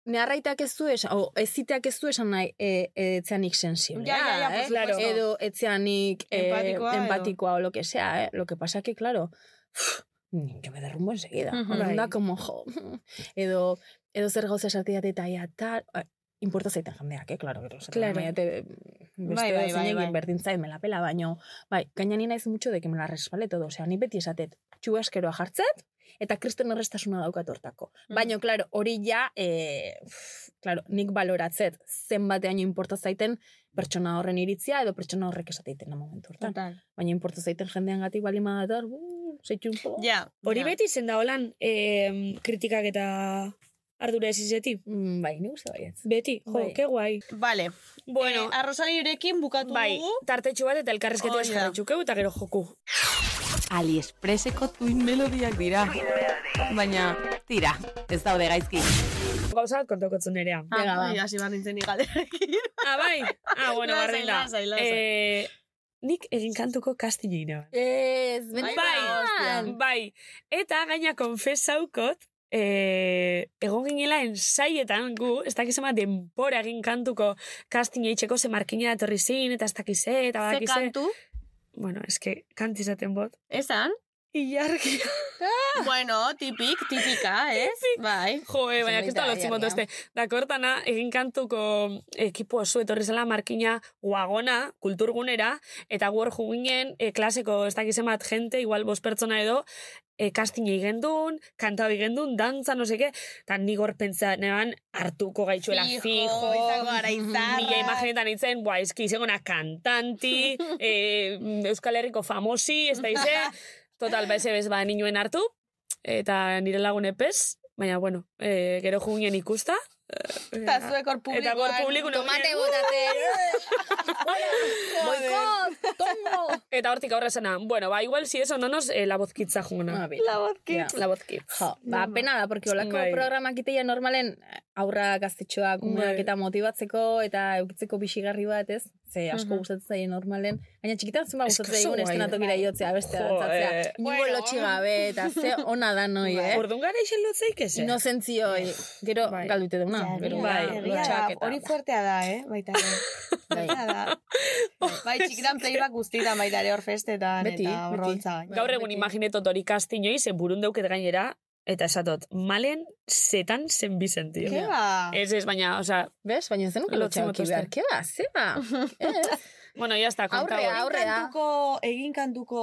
neharraitak ez du esan, o, eziteak ez du esan nahi, e, etzeanik sensiblea, Ja, ja, ja, eh? supuesto. Edo etzeanik e, Empatikoa edo- empatikoa o lo que sea, eh? Lo que pasa que, claro, yo me derrumbo enseguida. Mhm. Orduan da, Bai. como, jo, edo, edo zer gauza esatiat eta ja, tal, eh, importa zaiten jendeak, eh, claro, gero. Claro. Claro. Beste Bai, bai, bai, bai. berdin zain, me la pela, baino, bai, gaina ni naiz mucho de que me la respale todo, osea, ni beti esatet, txu askeroa jartzet, eta kriston errestasuna daukat hortako. Baino, claro, hori ja, pff, claro, nik baloratzet, zenbateaino importa zaiten pertsona horren iritzia, edo pertsona horrek esateiten da momentu hortan. Total. Baina importa zaiten jendean gatik bali madator, uh, zeitu un po. Ja. Hori ja. beti zen da holan eh, kritikak eta ardura ez izeti. Mm, bai, ni uste baietz. Beti, jo, Bai. ke guai. Vale. Bueno, eh, arrosalirekin bukatu bai, dugu. tartetxu bat eta elkarrezketa Hori da. eskarretxukeu eta gero joku. AliExpresseko tuin melodiak dira. Baina, tira, ez daude gaizki. Gauza bat kontakotzen nerea. Ah, Venga, ba. bai, hasi behar nintzen ikalerekin. Ah, bai? Ah, bueno, barren da. Eh, nik egin kantuko neba. Ez, Bai, benetan. Bai, eta gaina konfesaukot, eh, egon ginela ensaietan gu, ez dakiz ama denpora egin kantuko casting eitzeko ze markina etorri zin, eta ez dakize, eta Ze badakize. kantu? Bueno, eske kantizaten bot. Esan? Ilargi. bueno, tipik, tipika, ez? Bai. Jo, eh, baina kesta da, lotzi ja. este. Dakortana, egin kantuko ekipo oso etorri zela markina guagona, kulturgunera, eta gu hor juginen e, klaseko ez dakizen bat jente, igual bos pertsona edo, e, casting egin duen, kantau egin duen, dantza, no seke, eta nik hor pentsa, neban hartuko gaitxuela fijo, izango gara izarra. Mila imaginetan itzen, buah, eski izengona kantanti, e, Euskal Herriko famosi, ez da ize, total, ba, eze bez, ba, ninuen hartu, eta nire lagun epez, baina, bueno, e, gero juginen ikusta, Eta zuek hor publikoan. Eta gor publiko Tomate botate. Boikot, tongo. Eta hortik aurre zena, bueno, ba, igual si eso no nos, eh, la bozkitza junguna. Ah, La vodkitz. La bozkitz. Jo, ba, pena da, porque olako Bai. programak iteia normalen aurra gaztetxoak umeak Bai. eta motibatzeko eta eukitzeko bixigarri bat, ez? Ze asko Mhm. gustatzen zaie normalen. Baina txikitan que gustatzen zaigun estenatokira iotzea, beste dantzatzea. eh. Ingo Bueno. lotxi gabe, eta ze ona da noi, eh? Orduan gara isen lotzeik ez? Inozentzioi, gero Bai. galdute deuna, gero Bai, bai, lotxak eta... hori fuertea da, eh? Baita. Bai. Da. Bai, txikitan playback guztietan baita ere hor festetan eta beti. horrontza. Gaur egun imaginetot hori kastinoi, ze burun deuket gainera, eta esatot, malen zetan zen bizentio. Ke ba? Ez ez, baina, osea, Bez, baina zen nuke Lotzi lotxauki motozte. behar, ke ba, zeba? Ez. bueno, ya está, kontau. Aurrea, aurrea. Kantuko, egin kantuko...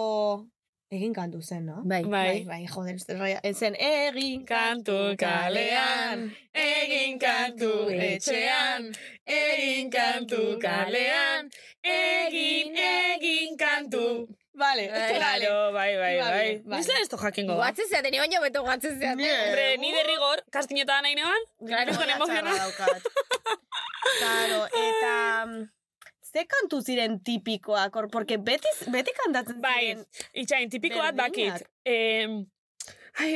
Egin kantu zen, no? Bai. Bai, bai, joder, ez. Ez zen, egin Kantu kalean, egin kantu etxean, egin kantu kalean, egin, egin kantu. Vale, Bai. Claro, bai, bai, bai. Nizela esto jakingo. Guatzen zeaten, ni baino beto guatzen zeaten. Hombre, ni de rigor, kastineta nahi neban, Claro, txarra emozional. daukat. Claro, eta... mm, Ze kantu ziren tipikoak, or, porque beti, beti kantatzen Bai, ziren. itxain, tipiko bat Berdinak. bakit. Eh, ai,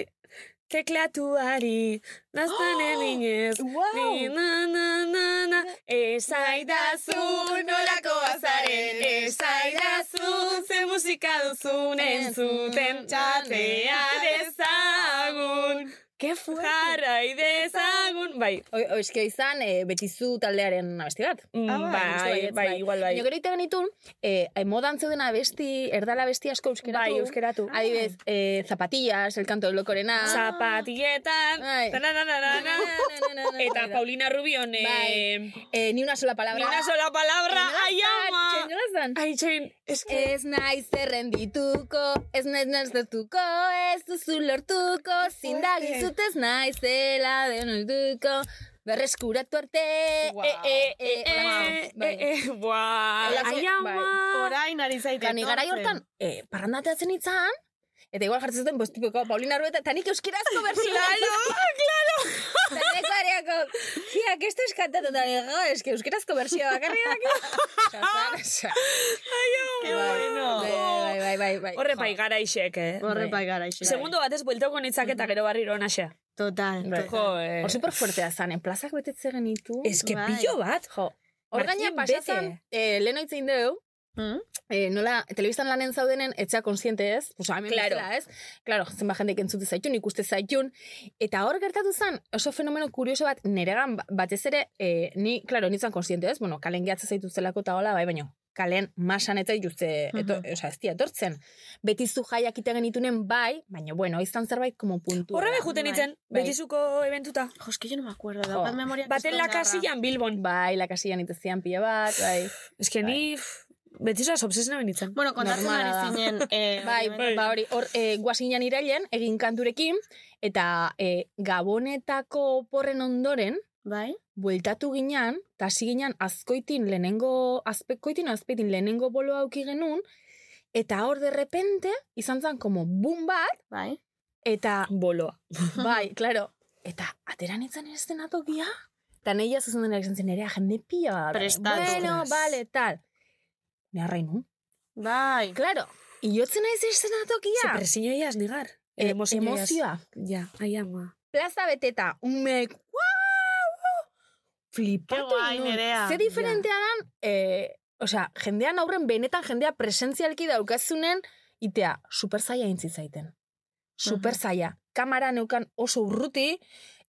teklatuari, naztan eginez, Wow! ni na na na. Na, esaidazu nolako azaren, esaidazu ze musika duzun entzuten, txatea dezagun, Ke fuerte. jarrai dezagun, bai, Oi, oi, eske izan, e, betizu taldearen abesti bat. mm, Ah, bai, bai, Bai, bai, igual bai. Baina gero ite genitun, e, modan zeuden abesti, erdala abesti asko euskeratu. Bai, euskeratu. Adibidez, e, zapatillas, el canto del locorena. Zapatilletan, Bai. eta Bai. Paulina Rubion, eh, Bai. Eh, ni una sola palabra. Ni una sola palabra, ai ama. Zan? Ai, txain, ez que... Ez naiz zerrendituko, ez naiz naztertuko, ez duzu lortuko, zindagizut ez naiz zela denoltuko, berreskuratu arte, Wow. e, e, e, Eh, eh, eh, eh, buah, Holako- ai ama. bai. Orain ari zaite. Gani gara hortan, e, parrandateatzen itzan, eta igual jartzen zuten, pues, tipiko Paulina Rueta, eta nik euskirazko berzio. claro, claro. Eta neko ariako, tia, que esto es cantando, eta nego, es que euskirazko berzio bakarri daki. Ke bueno. Bai, bai, bai, bai. Horre pai gara isek, eh? Horre pai gara ixe. Segundo batez bueltauko nitzak eta gero barriro naxea. Total, Bai. total. Jo, eh. Hor super fuertea zan, en plazak betetze genitu. Ez que Bai. pillo bat. Jo. Hor gaina pasazan, eh, lehen oitzein deu, Mm? eh, nola, telebistan lanen zaudenen, etxea konsiente ez, pues, hemen Claro. bezala, ez? Claro, zenba jendek entzute zaitun, ikuste zaitun, eta hor gertatu zen, oso fenomeno kurioso bat, neregan ba- batez ere, eh, ni, claro, nintzen konsiente ez, bueno, kalen gehatzen zaitu zelako eta hola, bai, baino, kalen masan eta dituzte, eto, osea, ez dira etortzen. Beti zu jaiak ite genitunen bai, baina bueno, izan zerbait como puntu. Horre behuten itzen, Bai. betizuko eventuta. Jo, es que yo no me acuerdo, Jo. daukat memoria. Baten la kasillan Bilbon. Bai, la kasillan itezian pila bat, bai. Ez que ni betizua obsesena benitzen. Bueno, kontatzen ari zinen... Eh, Bai, hori, ba hori, hor, e, guazinan irailen, egin kanturekin, eta e, gabonetako porren ondoren, Bai. bueltatu ginean, eta hasi ginean azkoitin lehenengo, azpekoitin azpeitin lehenengo bolo auki genuen, eta hor de repente, izan zen como boom bat, Bai. eta, Boloa. bai, claro, eta atera nintzen ez den atokia, eta nahi jazuzen denak izan zen ere, jende pila bat. Prestatu. Bueno, vale, tal. Ne arrainu. Bai. Claro, iotzen naiz Se atokia. presiño iaz negar. E, Emozioa iaz. emozioa. Ja, ai ama. plaza beteta, umek, wow, flipatu Ke guai. Nerea. Ze diferentea dan, eh, osea, jendean aurren benetan jendea presentzialki daukazunen, itea, super zaila intzi zaiten. Super zaila. Kamara neukan oso urruti,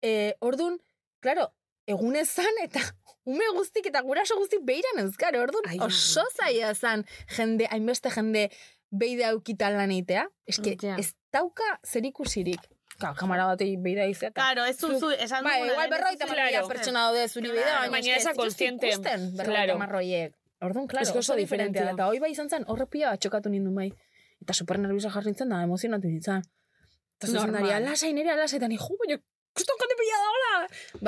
eh, ordun, claro, egunez zan eta ume guztik eta guraso guztik beiran euskara, ordun, Ai, oso zaila zan jende, hainbeste jende beide aukitan lan egitea. Eske, Ja. ez dauka zerikusirik. Ka, kamara batei beida izea. eta- Claro, ez zuzu, esan Bai, duguna, igual ez berroita zuzu marroia pertsona daude zuri Claro. bidea, baina, esa ez dituzte consciente. ikusten, berroita Claro. marroiek. Orduan, claro, oso oso diferentea. diferentea. Eta hoi bai izan zen, horre pila bat txokatu nindu bai. Eta super nerviosa jarri nintzen da, emozionatu nintzen. Eta zuzen Normal. dari, alasai nire alasai, eta ni, jo, baina, kuston jende pila da, hola!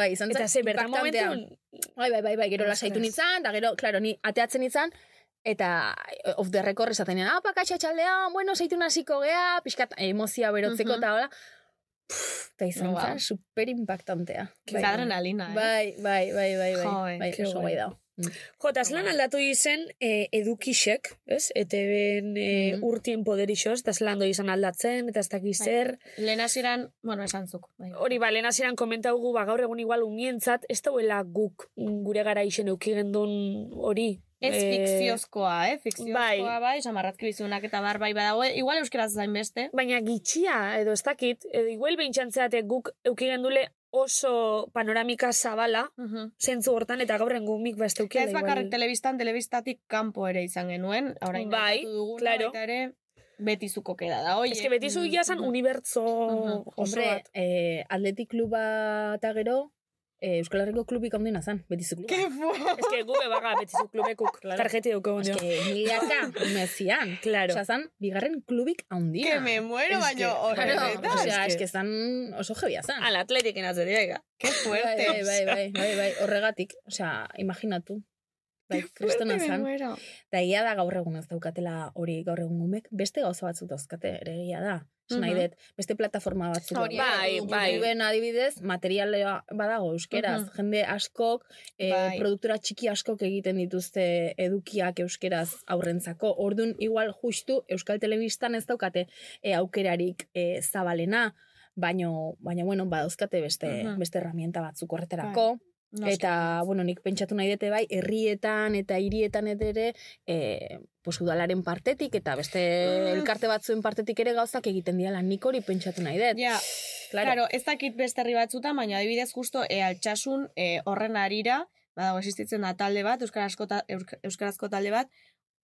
Bai, izan zen, Eta ze, bertan impactantea. momentun, Bai, bai, bai, bai, gero lasaitu nintzen, eta gero, claro, ni ateatzen nintzen, eta off the record esaten ah, pakatxa txaldean, bueno, zeitu naziko gea, pixkat emozia berotzeko eta hola. Pff, Eta izan Wow. zen, super impactantea. Adrenalina, eh? Bai, bai, bai, bai, bai. Joe, bai, oso guai. gai da. Jo, eta zelan aldatu izen eh, edukixek, ez? ETB-en eh, Mhm. urtien poderixoz, eta zelan doi izan aldatzen, eta ez dakiz zer. Lehen hasieran, bueno, esan zuk. Bai. Hori, ba, lehen hasieran komentaugu, ba, gaur egun igual umientzat, ez dauela guk mm, gure gara isen eukigendun hori. Ez Eh, fikziozkoa, eh? Fikziozkoa, bai. bai, samarrazki bizunak eta bar bai badago. Igual euskaraz zain beste. Baina gitxia, edo ez dakit, edo igual behintzantzeate guk eukigendule oso panoramika zabala, Mhm. zentzu hortan, eta gaur engumik ba ez Ez eukiela bakarrik telebistan, telebistatik kanpo ere izan genuen. Orain Bai, duguna, claro. Baita ere, betizuko keda da. Oie. Ez que beti zu jasan unibertso Mhm. oso Hombre, bat. eh, atletik kluba eta gero, eh, Euskal Herriko klubik handina zan, betizu kluba. Ke fu! Ez que gube baga beti zu klubekuk tarjeti duko Ez que niriaka, mezian. Claro. Osa, zan, bigarren klubik handina. Que me muero, baino. que- Claro, horretan. osea, es es que- zan oso jebia zan. Al atletik inatzeria, Qué Bai, fuerte. bai, bai, bai, bai, bai, horregatik, osea, imaginatu. Bai, kristona zan. Da egia da gaur egun ez daukatela hori gaur egun gumek, beste gauza batzuk dauzkate ere da. Nahi Mhm. dut, beste plataforma batzuk. Hori, daude. bai, bai. YouTubeen adibidez, materiala badago euskeraz. Mhm. Jende askok, eh, Bai. produktora txiki askok egiten dituzte edukiak euskeraz aurrentzako. Ordun igual justu Euskal Telebistan ez daukate eh, aukerarik eh, zabalena, baino, baina bueno, badauzkate beste, Mhm. beste herramienta batzuk horretarako. Noski. Eta, bueno, nik pentsatu nahi dute bai, herrietan eta hirietan ere, e, pues, udalaren partetik eta beste Mm. elkarte batzuen partetik ere gauzak egiten diala nik hori pentsatu nahi dut. Ja, claro. claro, ez dakit beste herri batzutan, baina adibidez justo e, altxasun e, horren arira, badago existitzen da talde bat, euskarazko, ta, eusk- euskarazko talde bat,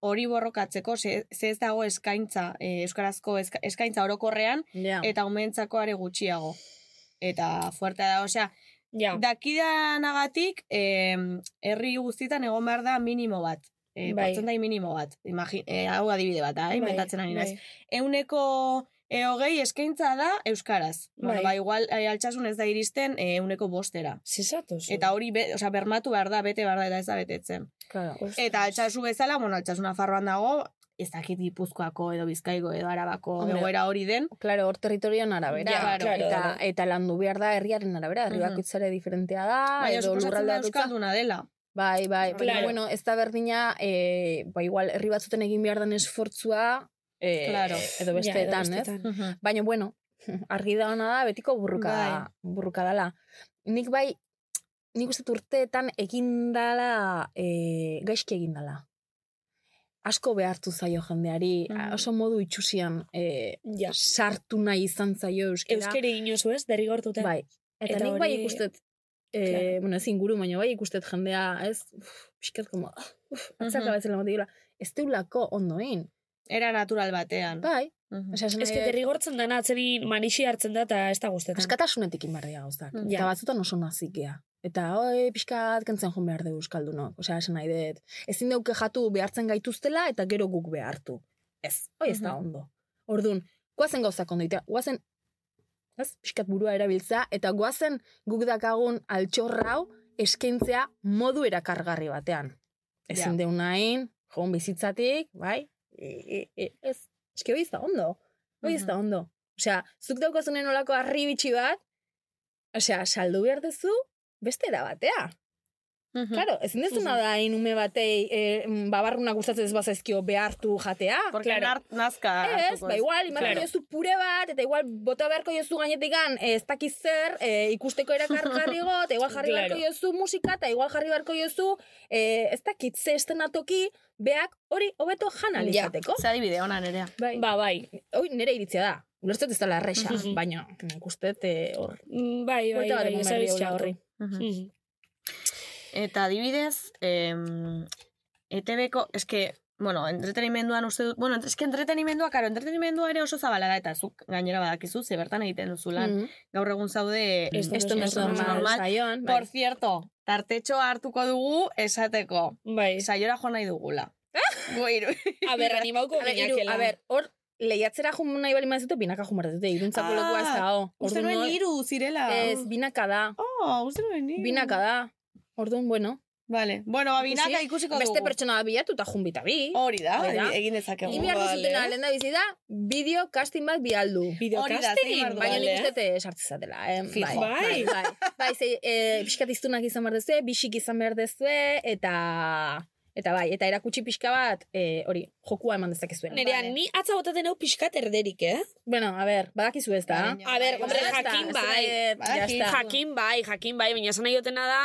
hori borrokatzeko, ze, ze ez dago eskaintza, e, euskarazko eska, eskaintza orokorrean, Ja. eta umentzako are gutxiago. Eta fuertea da, osea, Ja. dakidanagatik, herri guztietan egon behar da minimo bat. E, Bai. Portzentai minimo bat. Imagi, e, hau adibide bat, da, Bai, inventatzen ari naiz bai. euneko e, hogei eskaintza da euskaraz. Bueno, Bai. ba, igual e, altxasun ez da iristen e, euneko bostera. Zizatoz. Eta hori, be, osea, bermatu behar da, bete behar da, eta ez da betetzen. Claro. Eta altxasu bezala, bueno, altxasuna farroan dago, ez dakit gipuzkoako edo bizkaiko edo arabako Hombre. egoera hori den. Claro, hor territorioan arabera. Ja, claro, eta, claro. eta landu behar da herriaren arabera, herri Mhm. bakoitzare diferentea da, Baina edo lurralde euskalduna dela. Bai, bai, baina Claro. bueno, ez da berdina, e, ba, igual, herri batzuten egin behar den esfortzua, e, Claro. edo Ja, besteetan, edo ez? bestetan. Baina, bueno, argi da ona da, betiko burruka, Bai. burruka dala. Nik bai, nik uste urteetan egin dala, e, gaizki egin dala. Asko behartu zaio jendeari, Mhm. oso modu itxusian e, Ja. sartu nahi izan zaio euskera. Euskeri inozu ez, derrigortuta. Bai. Eta, Eta nik bai ikustet, e, Claro. bueno, ez inguru, baina bai ikustet jendea, ez, uf, pixkat, como, ah, uf, atzaka Mhm. batzela ez deulako ondoin. Era natural batean. Bai. Osea, esan Ez que derrigortzen dana atzeri manixi hartzen da eta ez da guztetan. askatasunetik inbardia gauzak. Mm. Eta batzutan oso nazikea. Eta oi, pixkat kentzen behar dugu euskaldunok. Osea, esan nahi dut. Ezin deuke jatu behartzen gaituztela eta gero guk behartu. Ez, hoi ez da Mhm. ondo. Orduan, guazen gauzak ondo itea. Guazen, ez, pixkat burua erabiltza, eta guazen guk dakagun altxorrau eskaintzea modu erakargarri batean. Ezin Ja. deun nahin, joan bizitzatik, bai? E, e, e, ez, eske hoi ez da ondo. Hoi ez da ondo. Osea, zuk daukazunen olako harri bitxi bat, osea, saldu behar duzu, beste era batea. Mhm. Claro, ezin dezuna da inume batei e, babarruna gustatzen ez bazaizkio behartu jatea. Porque Claro. nazka Ez, ba igual, imarko Claro. pure bat, eta igual bota beharko jozu gainetikan eh, ez dakiz zer, eh, ikusteko erakargarrigo, eta igual jarri Claro. beharko jozu musika, eta igual jarri beharko jozu, eh, ez dakit ze estenatoki, beak hori hobeto jan Ja. alizateko. Ze adibide ona nerea. Bai. Ba, bai. Hoi, nire iritzia da. Ulertzet ez dela erresa, baina nik uste eh, hor. Mm, Bai, bai, Buelta bat bai, eman ez behar abiz diola Mhm. Eta adibidez, em, ETB-ko, eske, bueno, entretenimenduan uste dut, bueno, eske entretenimendua, karo, entretenimendua ere oso zabala da, eta zuk gainera badakizu, ze bertan egiten duzu lan. Mhm. Gaur egun zaude... Esto no Esto no es normal, normal. saioan. bai. Por cierto, tartetxo hartuko dugu esateko. Bai. Saiora jo nahi dugula. Goiru. A ber, animauko a ber, hor, lehiatzera jun nahi bali mazute, binaka jun behar dute, iruntzako Ah, lekua ez da, ho. Uste nuen hiru zirela. Ez, binaka da. Oh, uste nuen hiru. Binaka da. Orduan, bueno. Vale. Bueno, ba, binaka ikusi, ikusiko Beste dugu. pertsona bat bilatu eta jun bita bi. Hori da, Hori da. egin dezakegu. Egin behar duzutena, lehen da bizi bideo casting bat bialdu. Hori behar du, Baina Vale. nik uste zatela, eh? Fijo. Bai, bai, bai. bai ze, eh, pixkat iztunak izan behar dezue, bisik izan behar dezue, eta... Eta bai, eta erakutsi pixka bat, eh, hori, jokua eman dezakezuen. Nerea, ni atza botaten hau pixkat erderik, eh? Bueno, a ber, badakizu ez da. Baina, A ber, hombre, jakin ez bai. está. Jakin bai, jakin bai, baina esan nahi dutena da,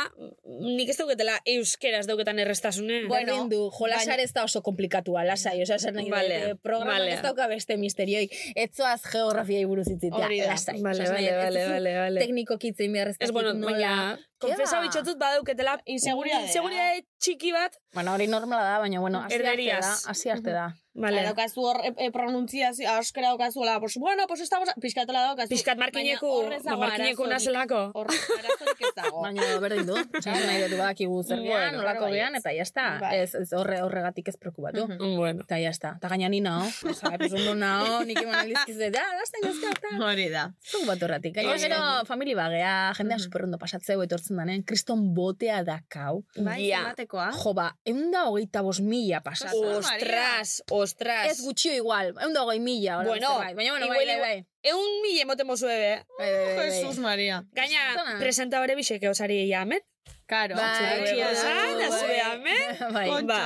nik ez dauketela euskeraz dauketan errestasune. Bueno, Berdin du, jolasar ez da oso komplikatua, lasai, osea, esan nahi dut, Vale, eh, programak vale. ez dauka beste misterioik, etzoaz geografiai buruz itzitea, Hori da. lasai. Vale, vale, dut, ez vale, vale, vale. Tekniko kitzein behar ez Ez, bueno, nola. baina, konfesa bitxotut badauketela inseguritate txiki bat. Bueno, hori normala da, baina, bueno, hasi arte da, hasi arte da. Vale. Daukazu hor e, e, pronuntziazio, euskera daukazu, la, pues, bueno, pues estamos, pizkatela daukazu. Pixkat markineku, ba, markineku nazelako. Hor arazorik ez dago. Baina berdin du, esan nahi dut badakigu zer Bueno, nolako ez. eta jazta, Bai. ez, ez horre, horregatik ez preokupatu. Mhm. Bueno. Eta jazta, eta gaina ni nao, osea, pues ondo nao, nik eman aldizkizu, da, lasten gazka, eta... Hori da. Zuk bat horretik. Gaina gero, famili bagea, jendea Mhm. superondo pasatzeu etortzen danen, kriston botea dakau. Bai, Ja. zenbatekoa. Jo, ba, egun da hogeita bos mila pasatzen. Ostras. Ostras. Ez gutxio igual, egun da hogei mila. hola, Bueno, baina bueno, bai, bai, bai. Eun mil emoten mozu ebe. Bai, bai, bai, bai. Jesus Maria. Gaina, Zona. presentadore biseke osari jamet. Karo. Bai, bai, bai, azue bai. Bai. Ba,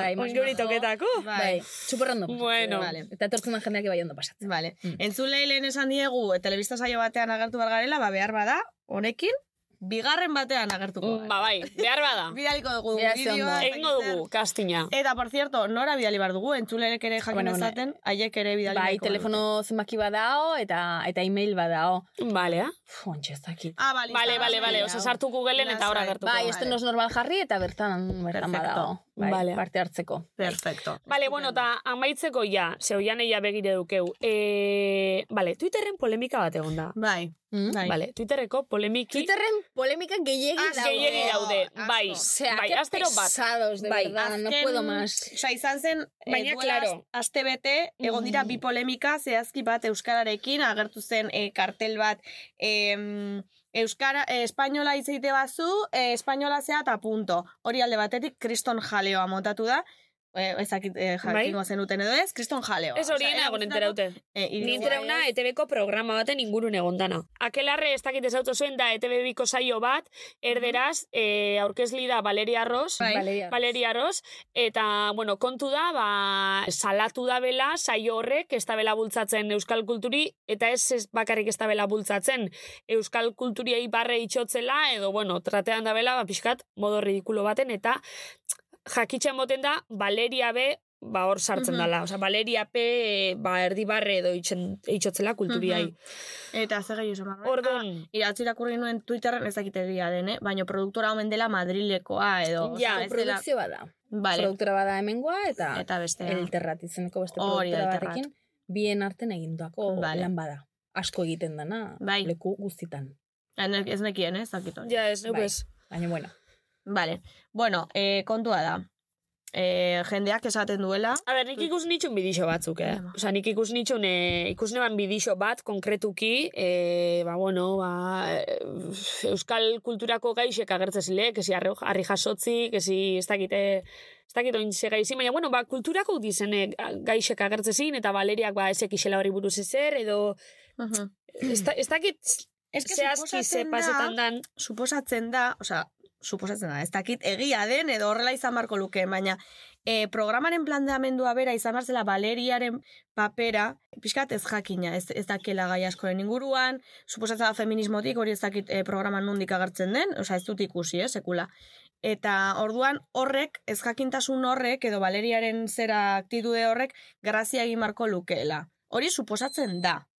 Bai, onguri majo. toketako. bai, pasatzen. Bueno. Vale. Eta etortzen da jendeak bai ondo pasatzen. Vale. Mm. Entzulei lehen esan diegu, e, telebista saio batean agertu behar garela, ba, behar bada, honekin, bigarren batean agertuko. gara. Ba, bai, behar bada. Bidaliko dugu Egingo dugu, kastina. Eta, por cierto, nora bidali behar dugu, entzulerek ere jakin Bueno, haiek ere bidali Bai, telefono zenbaki badao, eta eta email badao. Vale, ah? Fontxe, ez dakit. Ah, bale. Bale, bale, bale, oza sartu Googleen eta Lasai. gertuko. Bai, vale. este nos normal jarri eta bertan bertan badao. Bai, Vale. parte hartzeko. Perfecto. Bale, bueno, eta amaitzeko ja, ze oian eia begire dukeu. E, bale, Twitterren polemika bat egon da. Bai. Mm? Bai. Bale, Twitterreko polemiki... Twitterren polemika gehiegi daude. gehiegi daude, bai. Osea, bai, astero bat. pesados, de Bai, verdad, no Azken- puedo más. Osa, izan zen, Baina, eh, duela claro. aste bete, egon dira bi polemika, zehazki bat Euskararekin, agertu zen eh, kartel bat, Euskara, eh, espainola itzeite bazu, eh, espainola zea eta punto. Hori alde batetik, kriston jaleoa montatu da, eh, ezakit eh, jakingo zenuten edo ez, kriston jaleoa. Ez hori Osea, egon era enteraute. Eh, Ni igual enterauna ez. ETB-ko programa baten ingurun egon dana. Akelarre ez dakit ezautu zuen da ETB biko saio bat, erderaz, eh, aurkezli da Valeria Ross, Bai. Valeria. Valeria Ross, eta, bueno, kontu da, ba, salatu da bela, saio horrek, ez da bela bultzatzen euskal kulturi, eta ez, ez bakarrik ez da bela bultzatzen euskal kulturiei barre itxotzela, edo, bueno, tratean da bela, ba, pixkat, modo ridikulo baten, eta jakitzen moten da, Valeria be, ba hor sartzen Mhm. dala. Osea, Valeria P, ba erdi barre edo itxen, itxotzela kulturiai. Mhm. Eta zer gehiago esan behar, Orduan, Iratzi irakurri nuen Twitterren ez dakit egia den, eh? baina produktora omen dela Madrilekoa edo. Ja, ez produkzio bada. Vale. Produktora bada hemengoa eta, Eta beste. elterrat izeneko beste Hori produktora batekin bien arten eginduako Vale. lan bada. Asko egiten dana Bai. leku guztitan. Ez nekien, eh? ez dakit hori. ja, ez, Bai. pues, Baina bueno, Vale. Bueno, eh, kontua da. Eh, jendeak esaten duela. A ber, nik ikus nitxun bidixo batzuk, eh? Bai. Osa, nik ikus nitxun, eh, ikus neban bidixo bat, konkretuki, eh, ba, bueno, ba, euskal kulturako gaixek agertzen zile, kesi harri, harri jasotzi, kesi ez dakite, ez dakit oin ze gaixi, baina, bueno, ba, kulturako dizen gaixek agertzen zin, eta Valeriak, ba, ezek isela hori buruz ezer, edo, Mhm. ez, da- ez dakit, Ez que ze suposatzen da- dan, suposatzen da, osea, suposatzen da, ez dakit egia den edo horrela izan barko luke, baina e, programaren planteamendua bera izan bar zela Valeriaren papera, pixkat ez jakina, ez, ez dakela gai askoren inguruan, suposatzen da feminismotik, hori ez dakit e, programan nondik agertzen den, osea ez dut ikusi, eh, sekula. Eta orduan horrek, ez jakintasun horrek, edo Valeriaren zera aktitude horrek, grazia egin marko lukeela. Hori suposatzen da.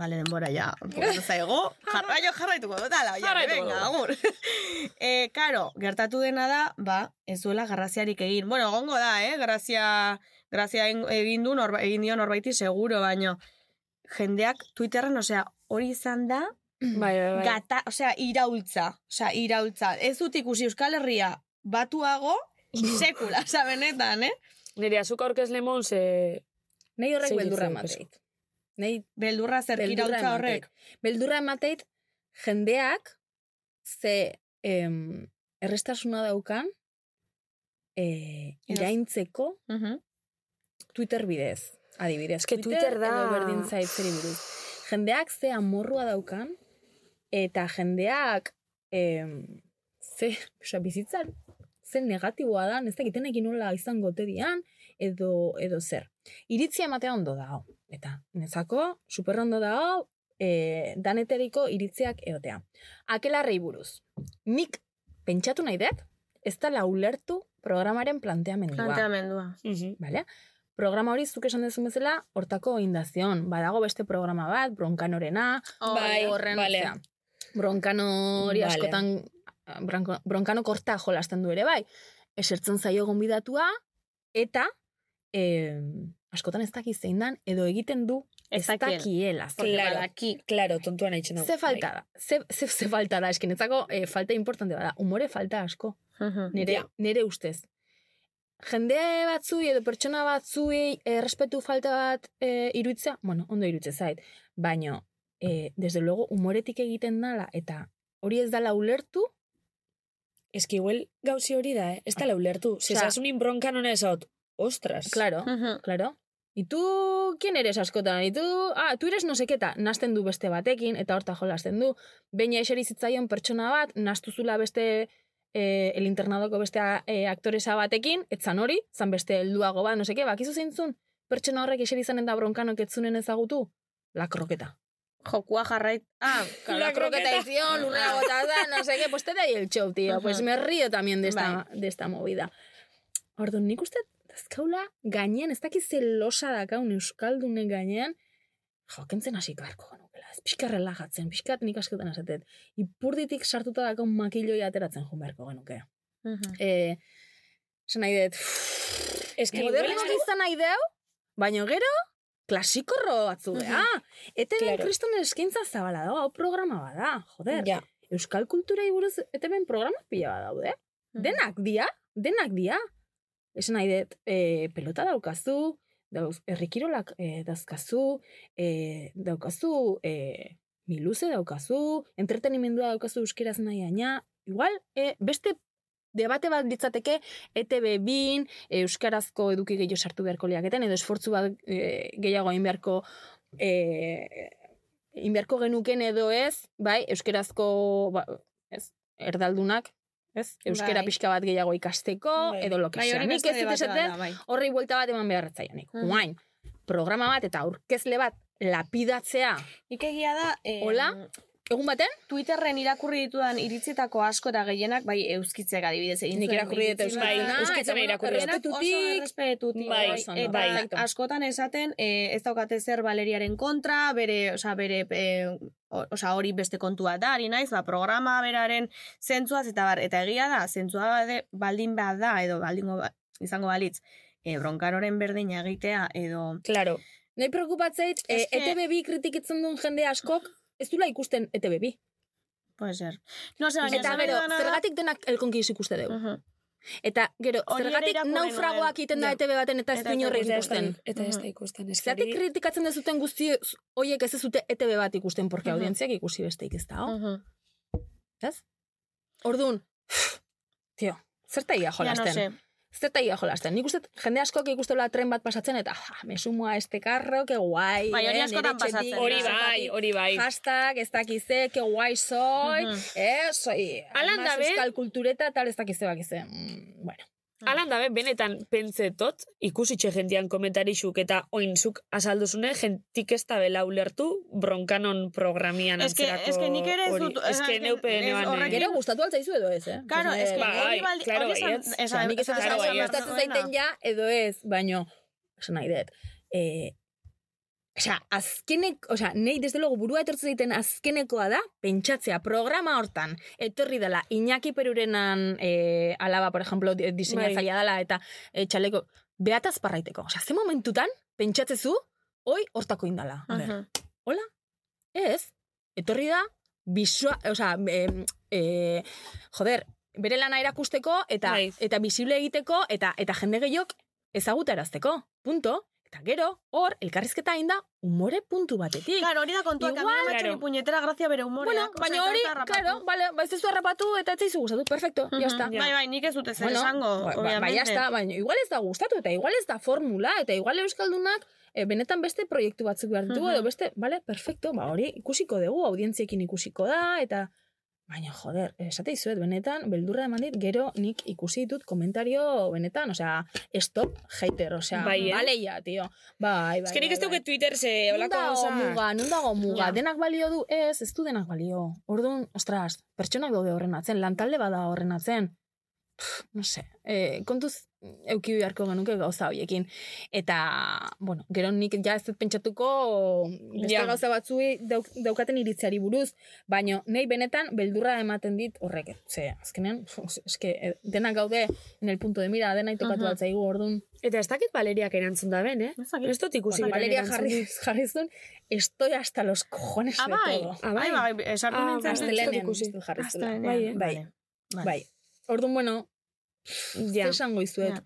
Vale, denbora ja, pokotu zaigo, jarraio jarraituko dut, ala, ja, Jarraituko venga, agur. e, karo, gertatu dena da, ba, ez duela garraziarik egin. Bueno, gongo da, eh, grazia, grazia egin- du, norba, egin dio norbaiti seguro, baino, jendeak Twitterren, osea, hori izan da, bai, bai, bai. gata, osea, iraultza, osea, iraultza. Ez dut ikusi Euskal Herria batuago, sekula, osea, benetan, eh? Nire azuka aurkez lemon, ze... nahi horrek beldurra ditzen, Nahi Beldurra zer beldurra horrek. Beldurra emateit jendeak ze em, errestasuna daukan e, iraintzeko Mhm. Twitter bidez. Adibidez, Eske Twitter da- edo berdin zait zeri buruz. Jendeak ze amorrua daukan, eta jendeak em, ze, osea, bizitzan, ze negatiboa da, ez dakiten ekin nola izan gote dian, edo, edo zer. Iritzia ematea ondo da, hau. Eta, nezako, super ondo da, hau, e, daneteriko iritziak eotea. Akelarrei buruz. Nik pentsatu nahi dut, ez da ulertu programaren planteamendua. Planteamendua. Mhm. Vale? Programa hori zuk esan dezun bezala, hortako indazion. Badago beste programa bat, bronkanorena, Bai, horren, vale. bronkano hori Vale. askotan, bronko, bronkano korta jolasten du ere bai. Esertzen zaio gonbidatua, eta eh, askotan ez dakiz zein dan, edo egiten du ez dakiela. Claro. badaki. Claro, tontuan haitxen dago. Ze falta da, ze, ze, ze falta da, eskenetzako eh, falta importante bada, umore falta asko, Mhm. nire, Ja. nire ustez. Jende batzui edo pertsona batzui errespetu falta bat e, iruitza, bueno, ondo irutze zait, baino, e, desde luego, umoretik egiten dala, eta hori ez dala ulertu, que igual gauzi hori da, eh? Ez da ulertu. Se Osea- esasun bronkan hona esot. Ostras. claro, Mhm. claro. Y tú, ¿quién eres askotan? Y tú, ah, tú eres no seketa, nasten du beste batekin, eta horta jolasten du. Beina eseri zitzaion pertsona bat, nastuzula beste e, el internadoko beste e, aktoresa batekin, etzan hori, zan beste helduago bat, no seke, bakizu zeintzun, pertsona horrek eseri zanen da bronkanok etzunen ezagutu? La kroketa. Jokua jarrait. Ah, La, La croqueta edición, lurra botada, no sé qué, pues te da ahí el show, tío. Pues me río también de esta, de esta movida. Orduan, nik uste, dazkaula gainean, ez dakiz zelosa dakaun Euskaldunen gainean, jo, kentzen hasiko beharko genukela. Ez pixka relajatzen, pixkat nik askotan esatet. Ipurditik sartuta dakaun makiloi ateratzen joan beharko genuke. Mhm. Eh, esan nahi dut, Ez que moderno igual- izan nahi deu, baina gero, klasikorro batzu beha. Eta ben Claro. kriston eskaintza zabala dago, hau programa bada, joder. Ja. Euskal kulturei buruz eteben programa pila bat daude. Denak dia, denak dia. Esan nahi dut, e, pelota daukazu, dauz, errikirolak e, dauzkazu, e, daukazu, e, miluze daukazu, entretenimendua daukazu euskeraz nahi aina. Igual, e, beste debate bat ditzateke ETB bin, euskarazko eduki gehiago sartu beharko liaketen, edo esfortzu bat e, gehiago egin beharko e, egin beharko genuken edo ez, bai, euskarazko, ba, ez, erdaldunak, ez, euskera Bai. pixka bat gehiago ikasteko, Bai. edo lo que Bai, Nik ez dut esaten, bai. horrei buelta bat eman behar zaionik. Mhm. Guain, programa bat eta aurkezle bat lapidatzea, Nik egia da... Eh, Hola? Egun baten? Twitterren irakurri ditudan iritzitako asko eta gehienak, bai, euskitzek adibidez egin Nik irakurri dut Bai, euskitzen eta, irakurri dut. Oso errespetutik, errespetutik, Bai, bai, eta bai. askotan esaten eh, ez daukate zer Valeriaren kontra, bere, osea, bere, eh, o- osea, hori beste kontua da, ari naiz, ba, programa beraren zentzuaz, eta bar, eta egia da, zentzua baldin bada, edo baldingo ba- izango balitz, e, bronkaroren berdin egitea, edo... Claro. Nahi preokupatzeit, e, ETB bi kritikitzen duen jende askok, ez dula ikusten ETB bi. Puede ser. No, se baina, Eta gero, zergatik denak elkonkiz ikuste dugu. Eta gero, zergatik naufragoak egiten da Ja. ETB baten eta ez Eta du inorre ez da ikusten. Eta ez da ikusten. Ez Zergatik kritikatzen dezuten guzti hoiek ez dezute ETB bat ikusten, porque Mhm. audientziak ikusi besteik ez da, oh? Mhm. Ez? Orduan, tio, zerta ia Ja, no sé. Zerta ia jolasten? Nik uste, jende askok ikustela tren bat pasatzen eta, ja, me sumo a este carro, que guai. Bai, hori eh, askotan pasatzen da. Hori bai, hori bai. Hashtag, ez dakize, que guai soy, Mhm. eh, soy, Alan dabe- euskal kultureta, tal, ez dakize, bakize. Mm, bueno. Alan dabe, benetan pentsetot, ikusitxe jendian komentarixuk eta oinzuk azalduzune, jentik ez da bela ulertu bronkanon programian Es que- antzerako es que nik ere ez hori. dut- Ez es que que neupe ez neban. Gero gustatu altzaizu edo ez, eh? Claro, Pues, es que eh, Bai, hori baldi- claro, hori Osea, nik ez baietz. gustatzen zaiten ja, edo ez, baino, esan nahi dut, eh, Osea, azkenek, osea, nei desde luego burua etortzen zaiten azkenekoa da, pentsatzea programa hortan, etorri dela, Iñaki Perurenan eh, alaba, por ejemplo, di- diseinatzailea dela, eta eh, txaleko, beataz parraiteko. Osea, ze momentutan, pentsatzezu, hoi hortako indala. Ber, Mhm. Hola? Ez. Etorri da, bisua, osea, e, e, joder, bere lana erakusteko, eta, Bai. eta visible egiteko, eta eta jende gehiok ezagutarazteko. Punto. Eta gero, hor, elkarrizketa hain da, umore puntu batetik. Claro, hori da kontua, que a mí no me ha hecho Claro. puñetera gracia bere humoreak. bueno, osea, baina hori, claro, vale, ba, ez harrapatu eta ez zaizu gustatu, perfecto, Mhm. ya está. Bai, bai, nik ez dute zer Bueno, esango, ba- ba- obviamente. Bai, ya está, baina igual ez da gustatu, eta igual ez da formula, eta igual Euskaldunak e, benetan beste proiektu batzuk behar ditugu, Mhm. edo beste, vale, perfecto, ba hori ikusiko dugu, audientziekin ikusiko da, eta baina joder, esate izuet, benetan, beldurra eman dit, gero nik ikusi ditut komentario benetan, osea, stop hater, osea, Bai, eh? bale ya, tio. Bai, bai, Ez que nik ez bai, duke Twitter ze holako dago gauza... muga, nun dago muga, Ja. denak balio du, ez, ez du denak balio. Orduan, ostras, pertsonak daude horren atzen, lantalde bada horren atzen. Pff, no sé, eh, kontuz euki beharko genuke gauza horiekin. Eta, bueno, gero nik ja ez dut pentsatuko beste Ja. gauza batzui dauk, daukaten iritziari buruz, baino nei benetan beldurra ematen dit horrek. Ze, azkenean, eske, eh, denak gaude en el punto de mira, dena tokatu Mhm. altzaigu, orduan. Eta ez dakit Valeriak erantzun da ben, eh? Ez. Ez dut ikusi. Valeria jarri, jarri zuen, estoy hasta los cojones Ah, de bai, todo. Ah, bai. bai, bai, esartu Ah, nintzen. ikusi. uste dut. Gaztelenean, Bai, eh? Bai, Vale. bai. Orduan, bueno, Ja. ze esango izuet. Ja.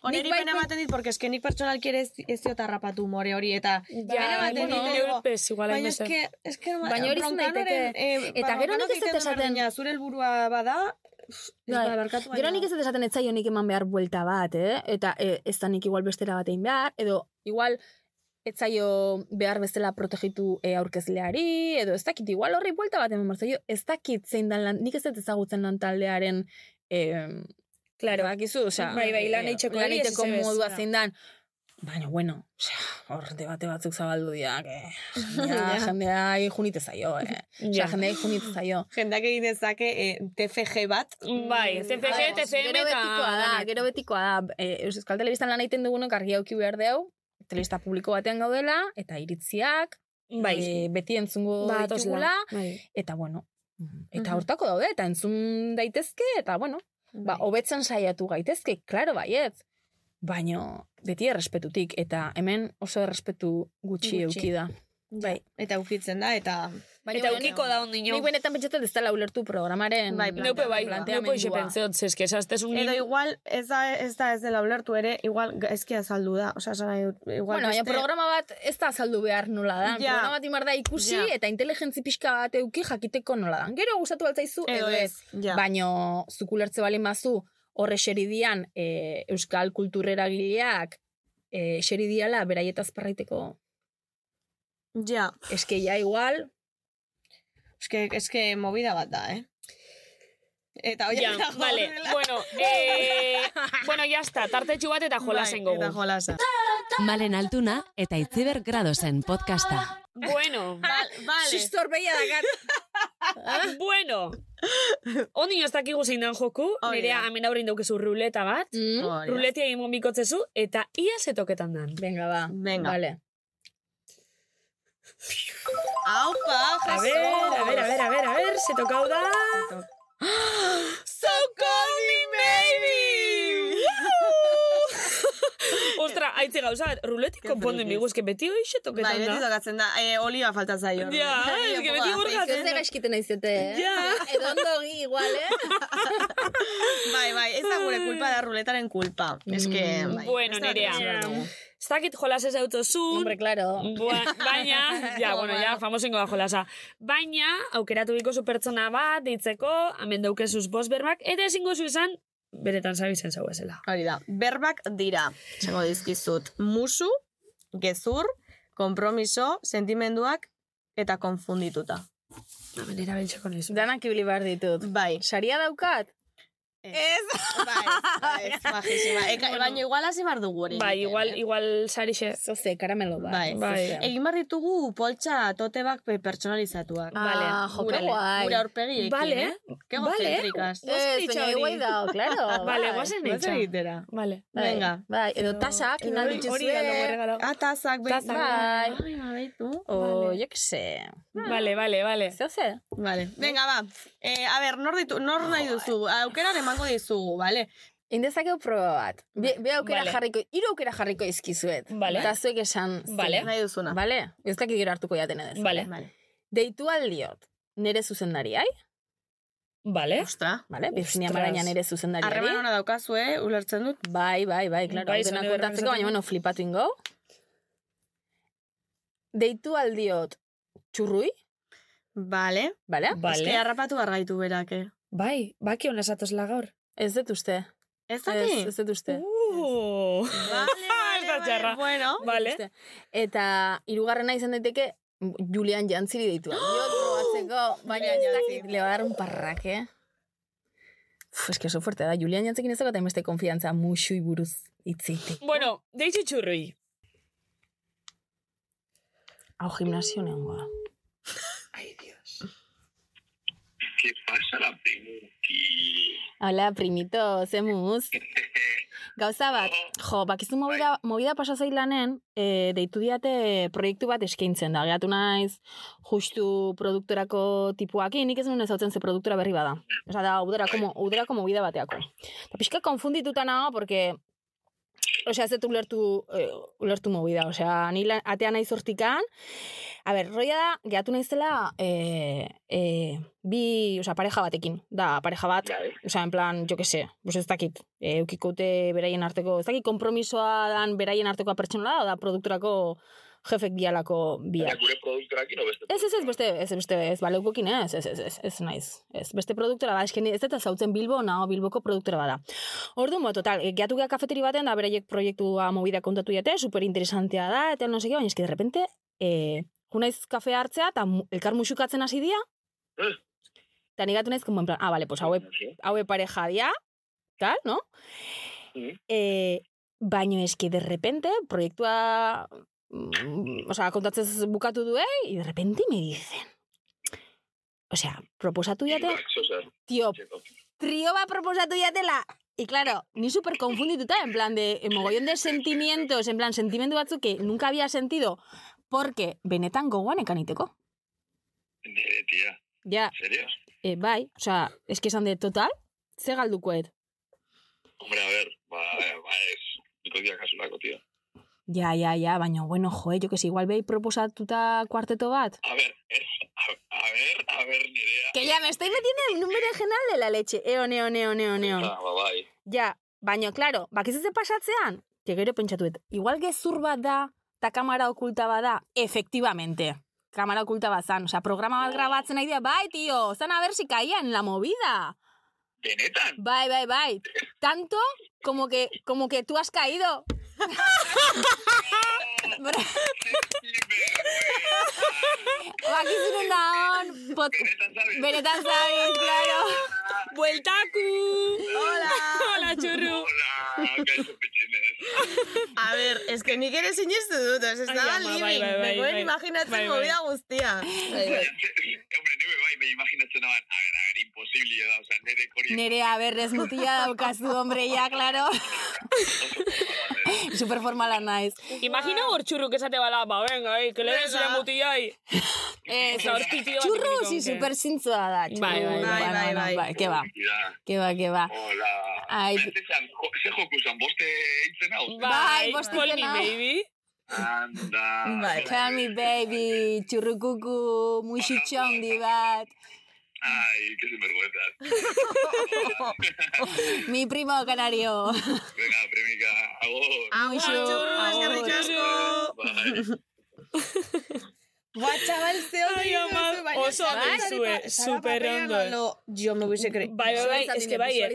Honeri Nik bai pena ematen dit, porque eske nik pertsonalki ere ez, ez diot harrapatu umore hori, eta Ja, baten bueno, dit, ego, neurpez igual baina eske, eske, Baina hori bronkanoren, daiteke. eh, Eta gero nik ez dut esaten- zure helburua bada, ez Bai. Gero baina- nik ez dut esaten etzaio nik eman behar buelta bat, eh? Eta e, ez da nik igual bestera bat egin behar, edo igual etzaio behar bezala protegitu e, aurkezleari, edo ez dakit, igual horri buelta bat eman behar zaio, ez dakit zein dan lan, nik ez dut ezagutzen lan taldearen, e, Claro. Bakizu, osea, Bai, bai, lan eh, egiteko lan ezebez, modua zein dan. Baina, bueno, osea, hor debate batzuk zabaldu dira, que jendea, jendea junite zaio, eh. Osea, Ja. jendea junite zaio. Jendeak egin dezake eh, TFG bat. Bai, CFG, Vamos, TCM gero eta... betikoa da, gero betikoa da. E, Euskal Telebistan lan egiten dugunok argi auki behar deu, telebista publiko batean gaudela, eta iritziak, Bai. e, beti entzungo Ba, ditugula. Bai. eta bueno, eta Mhm. hortako daude, eta entzun daitezke, eta bueno, ba, hobetzen saiatu gaitezke, klaro baietz. Baino, beti errespetutik, eta hemen oso errespetu gutxi, Gutxi. euki da. Bai. Eta ukitzen da, eta... Baina, Eta bueno, ukiko da ondino. Nik benetan pentsatzen ez dela ulertu programaren Bai, Neupe bai, neupe ixe pentseot, zeske, esaztezun Edo igual, ez da ez, da ez dela ulertu ere, igual gaizki azaldu da. Osea, esan nahi dut, igual Bueno, baina beste- programa bat ez da azaldu behar nola da. Ja. Programa bat imar da ikusi Ja. eta inteligentzi pixka bat euki jakiteko nola da. Gero gustatu altzaizu Edo ez. ja. Baino, zukulertze balin bazu, horre xeridian e, euskal kulturera gileak e, xeridiala beraietaz parraiteko Ja, eske ja igual, eske, eske movida bat da, eh? Eta oia, Ja, vale. Bueno, eh, bueno, ya está. Tartetxu bat eta jolasen gogu. Bai, Eta jolasa. Malen Altuna eta Itziber Gradosen podcasta. Bueno, Val, vale. Sistor beia dakat. bueno, ondi ez dakigu zein dan joku, Hori nirea da. hemen aurrein daukezu ruleta bat, Mm? Hori da. ruletia egin bikotzezu, eta ia zetoketan dan. Venga, ba. Venga. Vale. Aupa, A ver, a ver, a ver, a ver, a ver, se tocau da... So call me maybe! Ostra, haitze gauza, ruletik konponden bigu, eske beti hoi se Bai, toketan beti da. tokatzen da. Eh, oliba falta zaio. Ja, es que beti hor Ez gaizkiten naizete, eh? Ja. Edo ondogi igual, eh? Bai, bai, ez da gure kulpa da ruletaren kulpa. Es que, bai. Bueno, nerea. Ez dakit jolas ez autozun, Hombre, claro. Bua- baina, ja, bueno, ja, famosengo da jolasa. Baina, aukeratu biko zu pertsona bat, deitzeko, hemen daukezuz bost berbak, eta ezingo zu izan, beretan zabizen zau ezela. Hori da, berbak dira, esango dizkizut, musu, gezur, kompromiso, sentimenduak eta konfundituta. Hemen erabiltzeko nizu. Danak ibili behar ditut. Bai. Saria daukat? Ez. bai, ez, majísima. Eka, baina igual hasi bar dugu hori. Bai, igual, eh? igual sarixe. Zoze, karamelo bat. Bai, Bai. Egin bar ditugu poltsa tote bak pe- pertsonalizatuak. Vale. Ah, jo, gure, qué guai. gure aurpegiekin, Vale. eh? Que Vale. egocéntricas. Ez, baina igual dao, claro. Vale, bai. guazen Guazen eitza. egitera. Vale. Bai, Venga. Bai, edo tasak, inal Hori regalo. Ah, tazak, Tazak, bai. Ai, babeitu. O, jo que sé. Vale, vale, vale. Zoze? Vale. Venga, ba. Eh, a ber, nor, ditu, nor nahi duzu? Aukeran emango dizugu, vale? Indezakeu proba bat. Be, be aukera Vale. jarriko, hiru aukera jarriko izkizuet. Vale. Eta zuek esan. zein. Vale. Nahi duzuna. Vale? Ez dakit gero hartuko jaten edes. Vale. Vale. Deitu aldiot, nere zuzendariai, Vale. Ostra. vale? Virginia. Maraña nere zuzendariari. Harreman hona daukazu, eh? Ulertzen dut. Bai, bai, bai, klaro. Bai, zone kontatzeko, baina bueno, flipatu ingo. Deitu aldiot txurrui, Vale. vale? Vale. Eske harrapatu bargaitu berak, eh? Bai, baki hona zatoz gaur. Ez dut uste. Ez Ez, daki? ez dut uste. Uh. Vale, Ez da txarra. Bueno. Vale. Uste. Eta hirugarrena izan daiteke Julian Jantziri deitu. Diot probatzeko, baina ez dakit, le va a dar un parraque. Uf, es que oso fuerte da. Julian Jantzekin ez dago beste konfiantza musui buruz itzeite. Bueno, deitzu txurrui. Hau gimnasio neongoa. Ai, Dios. ¿Qué pasa la primuki? Hola, primito, zemuz. Gauza bat, jo, bakizu movida, movida pasa zailanen, e, deitu diate proiektu bat eskaintzen da. Geatu naiz, justu produktorako tipuakin, nik ez nuen ezautzen ze produktora berri bada. Osa, da, uderako, uderako movida bateako. Eta pixka konfundituta nago, porque Osea, ez dut ulertu, eh, ulertu movida. Osea, ni lan, atea naiz hortikan. A ber, roia da, gehatu naizela eh, eh, bi, osea, pareja batekin. Da, pareja bat, osea, en plan, jo que se, pues ez dakit, eh, eukikote beraien arteko, ez dakit, kompromisoa dan beraien arteko pertsonala, da, da produktorako jefek dialako biak. gure produktorakin o beste Ez, ez, ez, beste, ez, beste, ez, baleukokin, ez, ez, ez, ez, ez, naiz. Ez, beste produktora ba, esken, ez eta zautzen Bilbo, naho Bilboko produktora bada. Ordu, mo, total, e, gehiatu geha kafeteri baten, da, beraiek proiektua movida kontatu jate, super interesantea da, eta no seke, baina eski, de repente, e, junaiz kafe hartzea, eta elkar musukatzen hasi dira, Eh. eta nigatu naiz, como en plan, ah, vale, pues haue, haue pareja dia, tal, no? Mhm. E, baino eski, de repente, proiektua, mm, o sea, kontatzez bukatu du, eh, y de repente me dicen, o sea, proposatu jate, tío, trio bat proposatu jatela, y claro, ni super confundituta, en plan de, en mogollón de sentimientos, en plan, sentimendu batzuk que nunca había sentido, porque benetan gogoan ekaniteko. Nire, tia. Ja, ¿Serio? e, bai, o sea, eski esan de total, ze galdukoet. Hombre, a ver, ba, ba ez. Niko dia kasulako, tio. Ja, ja, ja, baina, bueno, joe, jo que si igual behi proposatuta kuarteto bat. A ver, ez. A, a ver, a ver, nirea. Que ya me estoy metiendo en un número general de la leche. Eo, neo, neo, neo, neo. Ah, ba, bai. Ja, baina, claro, bakiz ez pasatzean, que gero pentsatuet, igual gezur bat da, eta kamera okulta bat da, efectivamente. Kamera okulta bat zan, osea, programa bat grabatzen nahi dira, bai, tio, zan a ver si caía en la movida. Benetan? Bai, bai, bai. Tanto como que, como que tú has caído. Bakizunen da hon, pot... Benetan zabiz, claro. Bueltaku! Hola! Hola, txurru! Hola, kaixo pitxinez. A ver, es que nik ere sinestu dut, ez Ai, estaba ama, bai, living. bai, bai, Me pueden bai. imaginatzen Bai, bai. movida guztia. Bai, bai. Hombre, nire bai, me imaginatzen naban, a ver, a ver, imposible da, osea, nere hori... Nere aberrez mutila daukazu, hombre, ya, claro. Superformala naiz. Imagina hor txurruk esate bala, ba, venga, eh, que le den zure. Ez, pitio bat Churro, ipiniko si super zintzoa da. Bai, bai, bai, bai, bai. que ba, que ba, que ba. Hola. Ai, Zesan, jo, ze joku zan, boste eitzen hau? Bai, bost call me izena. baby. Anda. Bai. Call me baby, churrukuku, muixitxo handi bat. Ai, que sinvergüenza. Mi primo canario. Venga, premika, agor. Muixo, Churro. Buah, chaval, ze baina oso duzue, Sara super ondo. lo- Yo me hubiese creído. Bai, bai, bai, eske bai, eh.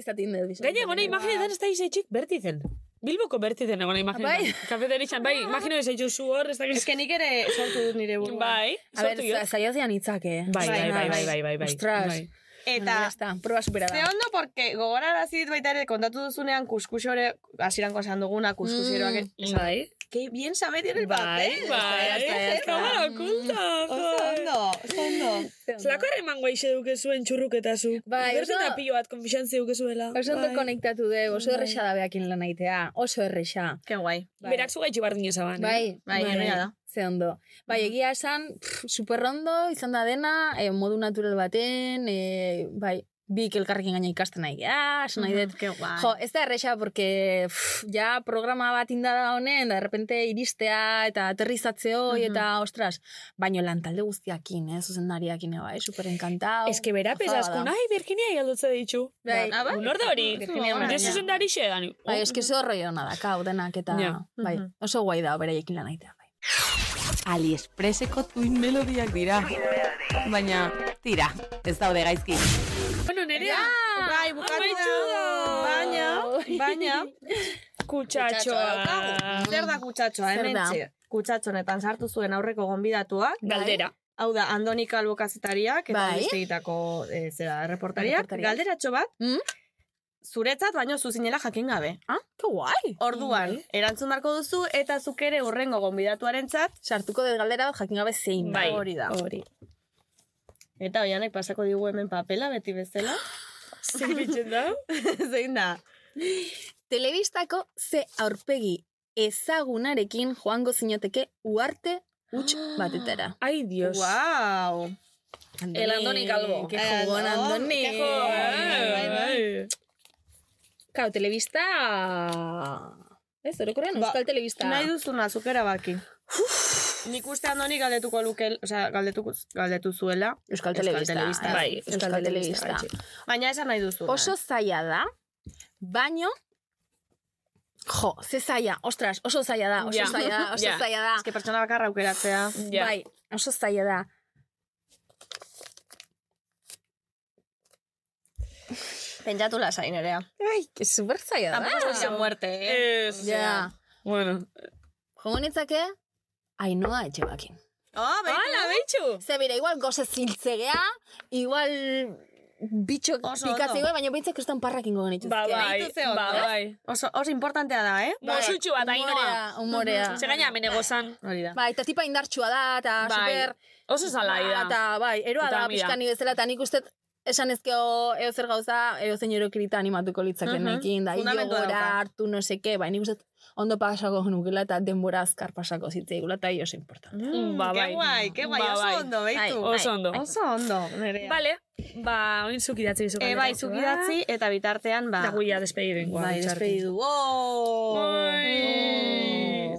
Gaina, gona Gaina, imaginetan ez da izaitxik bertizen. Bilboko bertizen egona imaginetan. Bai. Kafeterixan, bai, imagino izaitxu zu hor, ez Es que nik ere sortu dut nire burua. Bai, A ver, sortu jo. zaiozian itzake. Bai, bai, bai, bai, bai, bai, bai. Ostras. Bai. Eta, está, prueba superada. ze ondo, porque gogorarazi dit baita ere, kontatu duzunean kuskusore, asiranko esan duguna, kuskusiroak, Mm, esan, Bai, que bien sabe tiene el bai, papel. bai. está. Kamara okulta, Oso ondo, oso ondo. Zelako harreman guaixe duke zuen txurruketa zu. Bai, Bertu oso- eta pilo bat konfixantzi duke zuela. Oso ondo Bai. konektatu de, oso Bai. erresa da beakin lan aitea. Oso erresa. Qué guai. Bai. Berak zu gaitxu bardin ezaban. Bai, Bai, da. Ze ondo. Bai, egia esan, pff, superrondo, izan da dena, eh, modu natural baten, eh, bai, bik elkarrekin gaina ikasten nahi geha, esan nahi dut. Jo, ez da erresa, porque pff, ja programa bat indada honen, da de repente iristea eta aterrizatze hoi, Mhm. eta ostras, baino lan talde guztiakin, eh, zuzendariakin, eh, bai, super encantado. Ez que bera pesaskun, ai, Birginia ialdutze ditxu. Bai, Ah, bai? Unor da hori. Virginia Nire Maraña. zuzendari xedan. bai, eske zo rollo ona da, kau, denak, eta, Ja. bai, oso guai da, beraiekin lan aitea, bai. AliExpresseko tuin melodiak dira. Baina, tira, ez daude gaizki. Bueno, nerea. Bai, bukatu da. Baina, baina, Kutsatxoa. Zer da kutsatxoa, hemen txe. Kutsatxonetan sartu zuen aurreko gonbidatuak. Galdera. Hau da, Andoni Kalbo kazetariak, eta Bai. albistegitako eh, zera, reportariak. Galderatxo bat, Mm? zuretzat baino zuzinela jakin gabe. Ah, que guai. Orduan, erantzun marko duzu, eta zuk ere urrengo gonbidatuaren txat, Sartuko dut galdera bat jakin gabe zein da. Bai. hori da. Hori. Eta oianek pasako digu hemen papela, beti bezala. Zer bitzen da? Zein da? Telebistako ze aurpegi ezagunarekin joango zinoteke uarte huts batetara. Ai, dios. Wow. El Andoni Calvo. Que jugón, Andoni. Que jugón. Claro, telebista... Ez, orokorrean, Ba, euskal telebista. Nahi duzuna, zuk erabaki. Nik uste Andoni galdetuko luke, osea, galdetuko, galdetu zuela. Euskal Euskal telebista. telebista. Bai, Euskal telebista, telebista. Baina esan nahi duzu. Oso zaila da, baino... Jo, ze zaila, ostras, oso zaila da, oso Ja. zaila da, oso Ja. zaila da. Ez que pertsona bakarra aukeratzea. Ja. Bai, oso zaila da. Pentsatu lasai nerea. Ai, que super zaila da. Tampoco es de muerte, eh? Ez. Ja. Bueno. Jongo nitzake, Ainoa etxebakin. Oh, baitu. Hala, beitxu. Ze bera, igual goze ziltzegea, igual bitxo ondo. baina bintzak kriston parrakin gogen ituzke. Ba, bai. Beitu Ba, bai. Oso, oso importantea da, eh? Mosutxu bat, ainoa. Humorea, humorea. Ze gaina hemen egozan. Hori da. Bai, eta tipa indartsua da, eta Bai. super... Oso zalai da. Eta, bai, eroa da, pixkani bezala, eta nik uste esan ezkeo eo zer gauza, eo zein erokirita animatuko litzaken Mhm. ekin, da, Fundamentua gora dauka. hartu no seke, bai, nik uste ondo pasako nukela eta denbora azkar pasako zitzeigula, eta oso importante. Mm, ba, bai. Ke guai, ke guai, Ba, oso bai. ondo, beitu. Bai, Oso ondo. Oso ondo, nerea. Vale, ba, oin zuk idatzi bizu. E, bai, zuk idatzi, eta bitartean, ba... Da guia despediren. Bai, despedidu. Oh!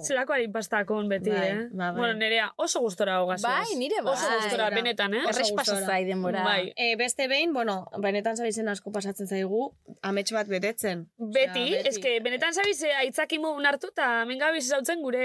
Zelako harin pastakon beti, Bai, eh? ba, bai. Bueno, nerea oso gustora hogaz. Bai, nire bai. Oso gustora, Bai. benetan, eh? Errex pasa gustora. zai denbora. Bai. E, beste behin, bueno, benetan zabizen asko pasatzen zaigu, amets bat betetzen. Beti, Osea, eske benetan zabiz eh, aitzakimu hartu eta mengabiz zautzen gure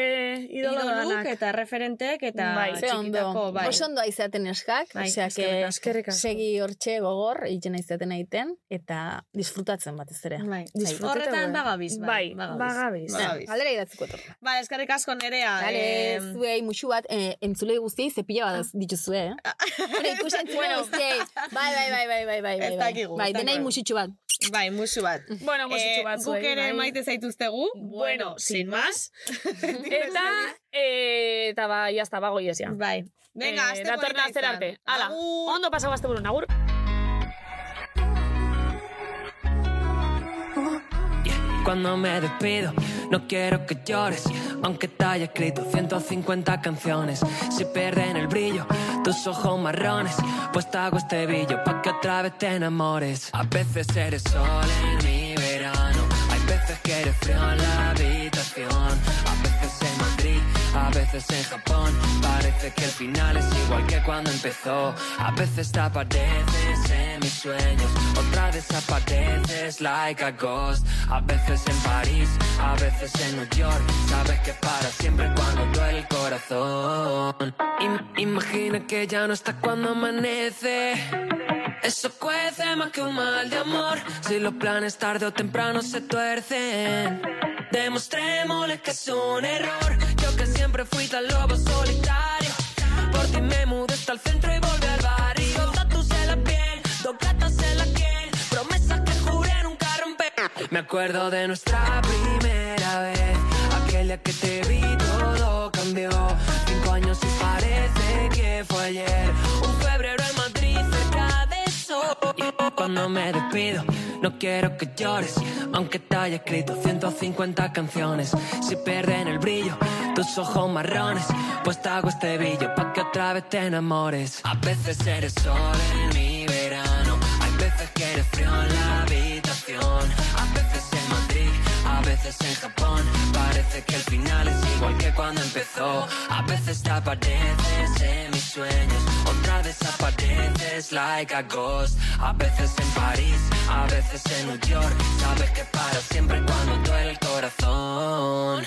idola idoluk danak. eta referentek eta Bai, txikitako, bai. oso ondo aizaten eskak, Bai, osea, eskerrik que segi hortxe gogor, egiten aizaten aiten, eta disfrutatzen batez ere. Bai. Horretan bai. bagabiz, Bai, bai. bagabiz. Bagabiz. Galdera idatziko. Ba, eskerrik asko nerea. Dale, em, zuei musu bat, eh, entzulei guztiei zepila bat dituzue, eh? Bueno, ikusi entzule guztiei. Bai, bai, bai, bai, bai, bai, bai. Ez bai. dakigu, Bai, denai musitxu bat. Bai, musu bat. Bueno, musutxu Eh, bat Guk ere maite zaituztegu. Bueno, sin más. Eta, eh, eta ba, jazta, bago iezia. Bai. Venga, datorren polita astera izan. arte. Hala, ondo pasau azte burun, agur. Cuando me despido, no quiero que llores, aunque te haya escrito 150 canciones. Si pierden el brillo, tus ojos marrones, pues te hago este billo pa' que otra vez te enamores. A veces eres sol en mi verano, hay veces que eres frío en la habitación, a veces en Japón. Parece que el final es igual que cuando empezó. A veces te apareces en mis sueños, otra desapareces like a ghost. A veces en París, a veces en New York. Sabes que para siempre cuando duele el corazón. Im- imagina que ya no está cuando amanece. Eso cuece más que un mal de amor. Si los planes tarde o temprano se tuercen. Demostrémosle que es un error. Yo que siempre fui tan lobo solitario. Por ti me mudé hasta el centro y volví al barrio. Tatus en la piel, dos gatas en la piel. Promesas que juré nunca romper. Me acuerdo de nuestra primera vez. Aquel día que te vi todo cambió. Cinco años y parece que fue ayer. Un febrero en Madrid cuando me despido, no quiero que llores. Aunque te haya escrito 150 canciones. Si pierden el brillo, tus ojos marrones. Pues te hago este billo pa' que otra vez te enamores. A veces eres sol en mi verano. Hay veces que eres frío en la habitación. Veces en Japón. Parece que el final es igual que cuando empezó. A veces te apareces en mis sueños, otra desapareces like a ghost. A veces en París, a veces en New York. Sabes que para siempre cuando duele el corazón.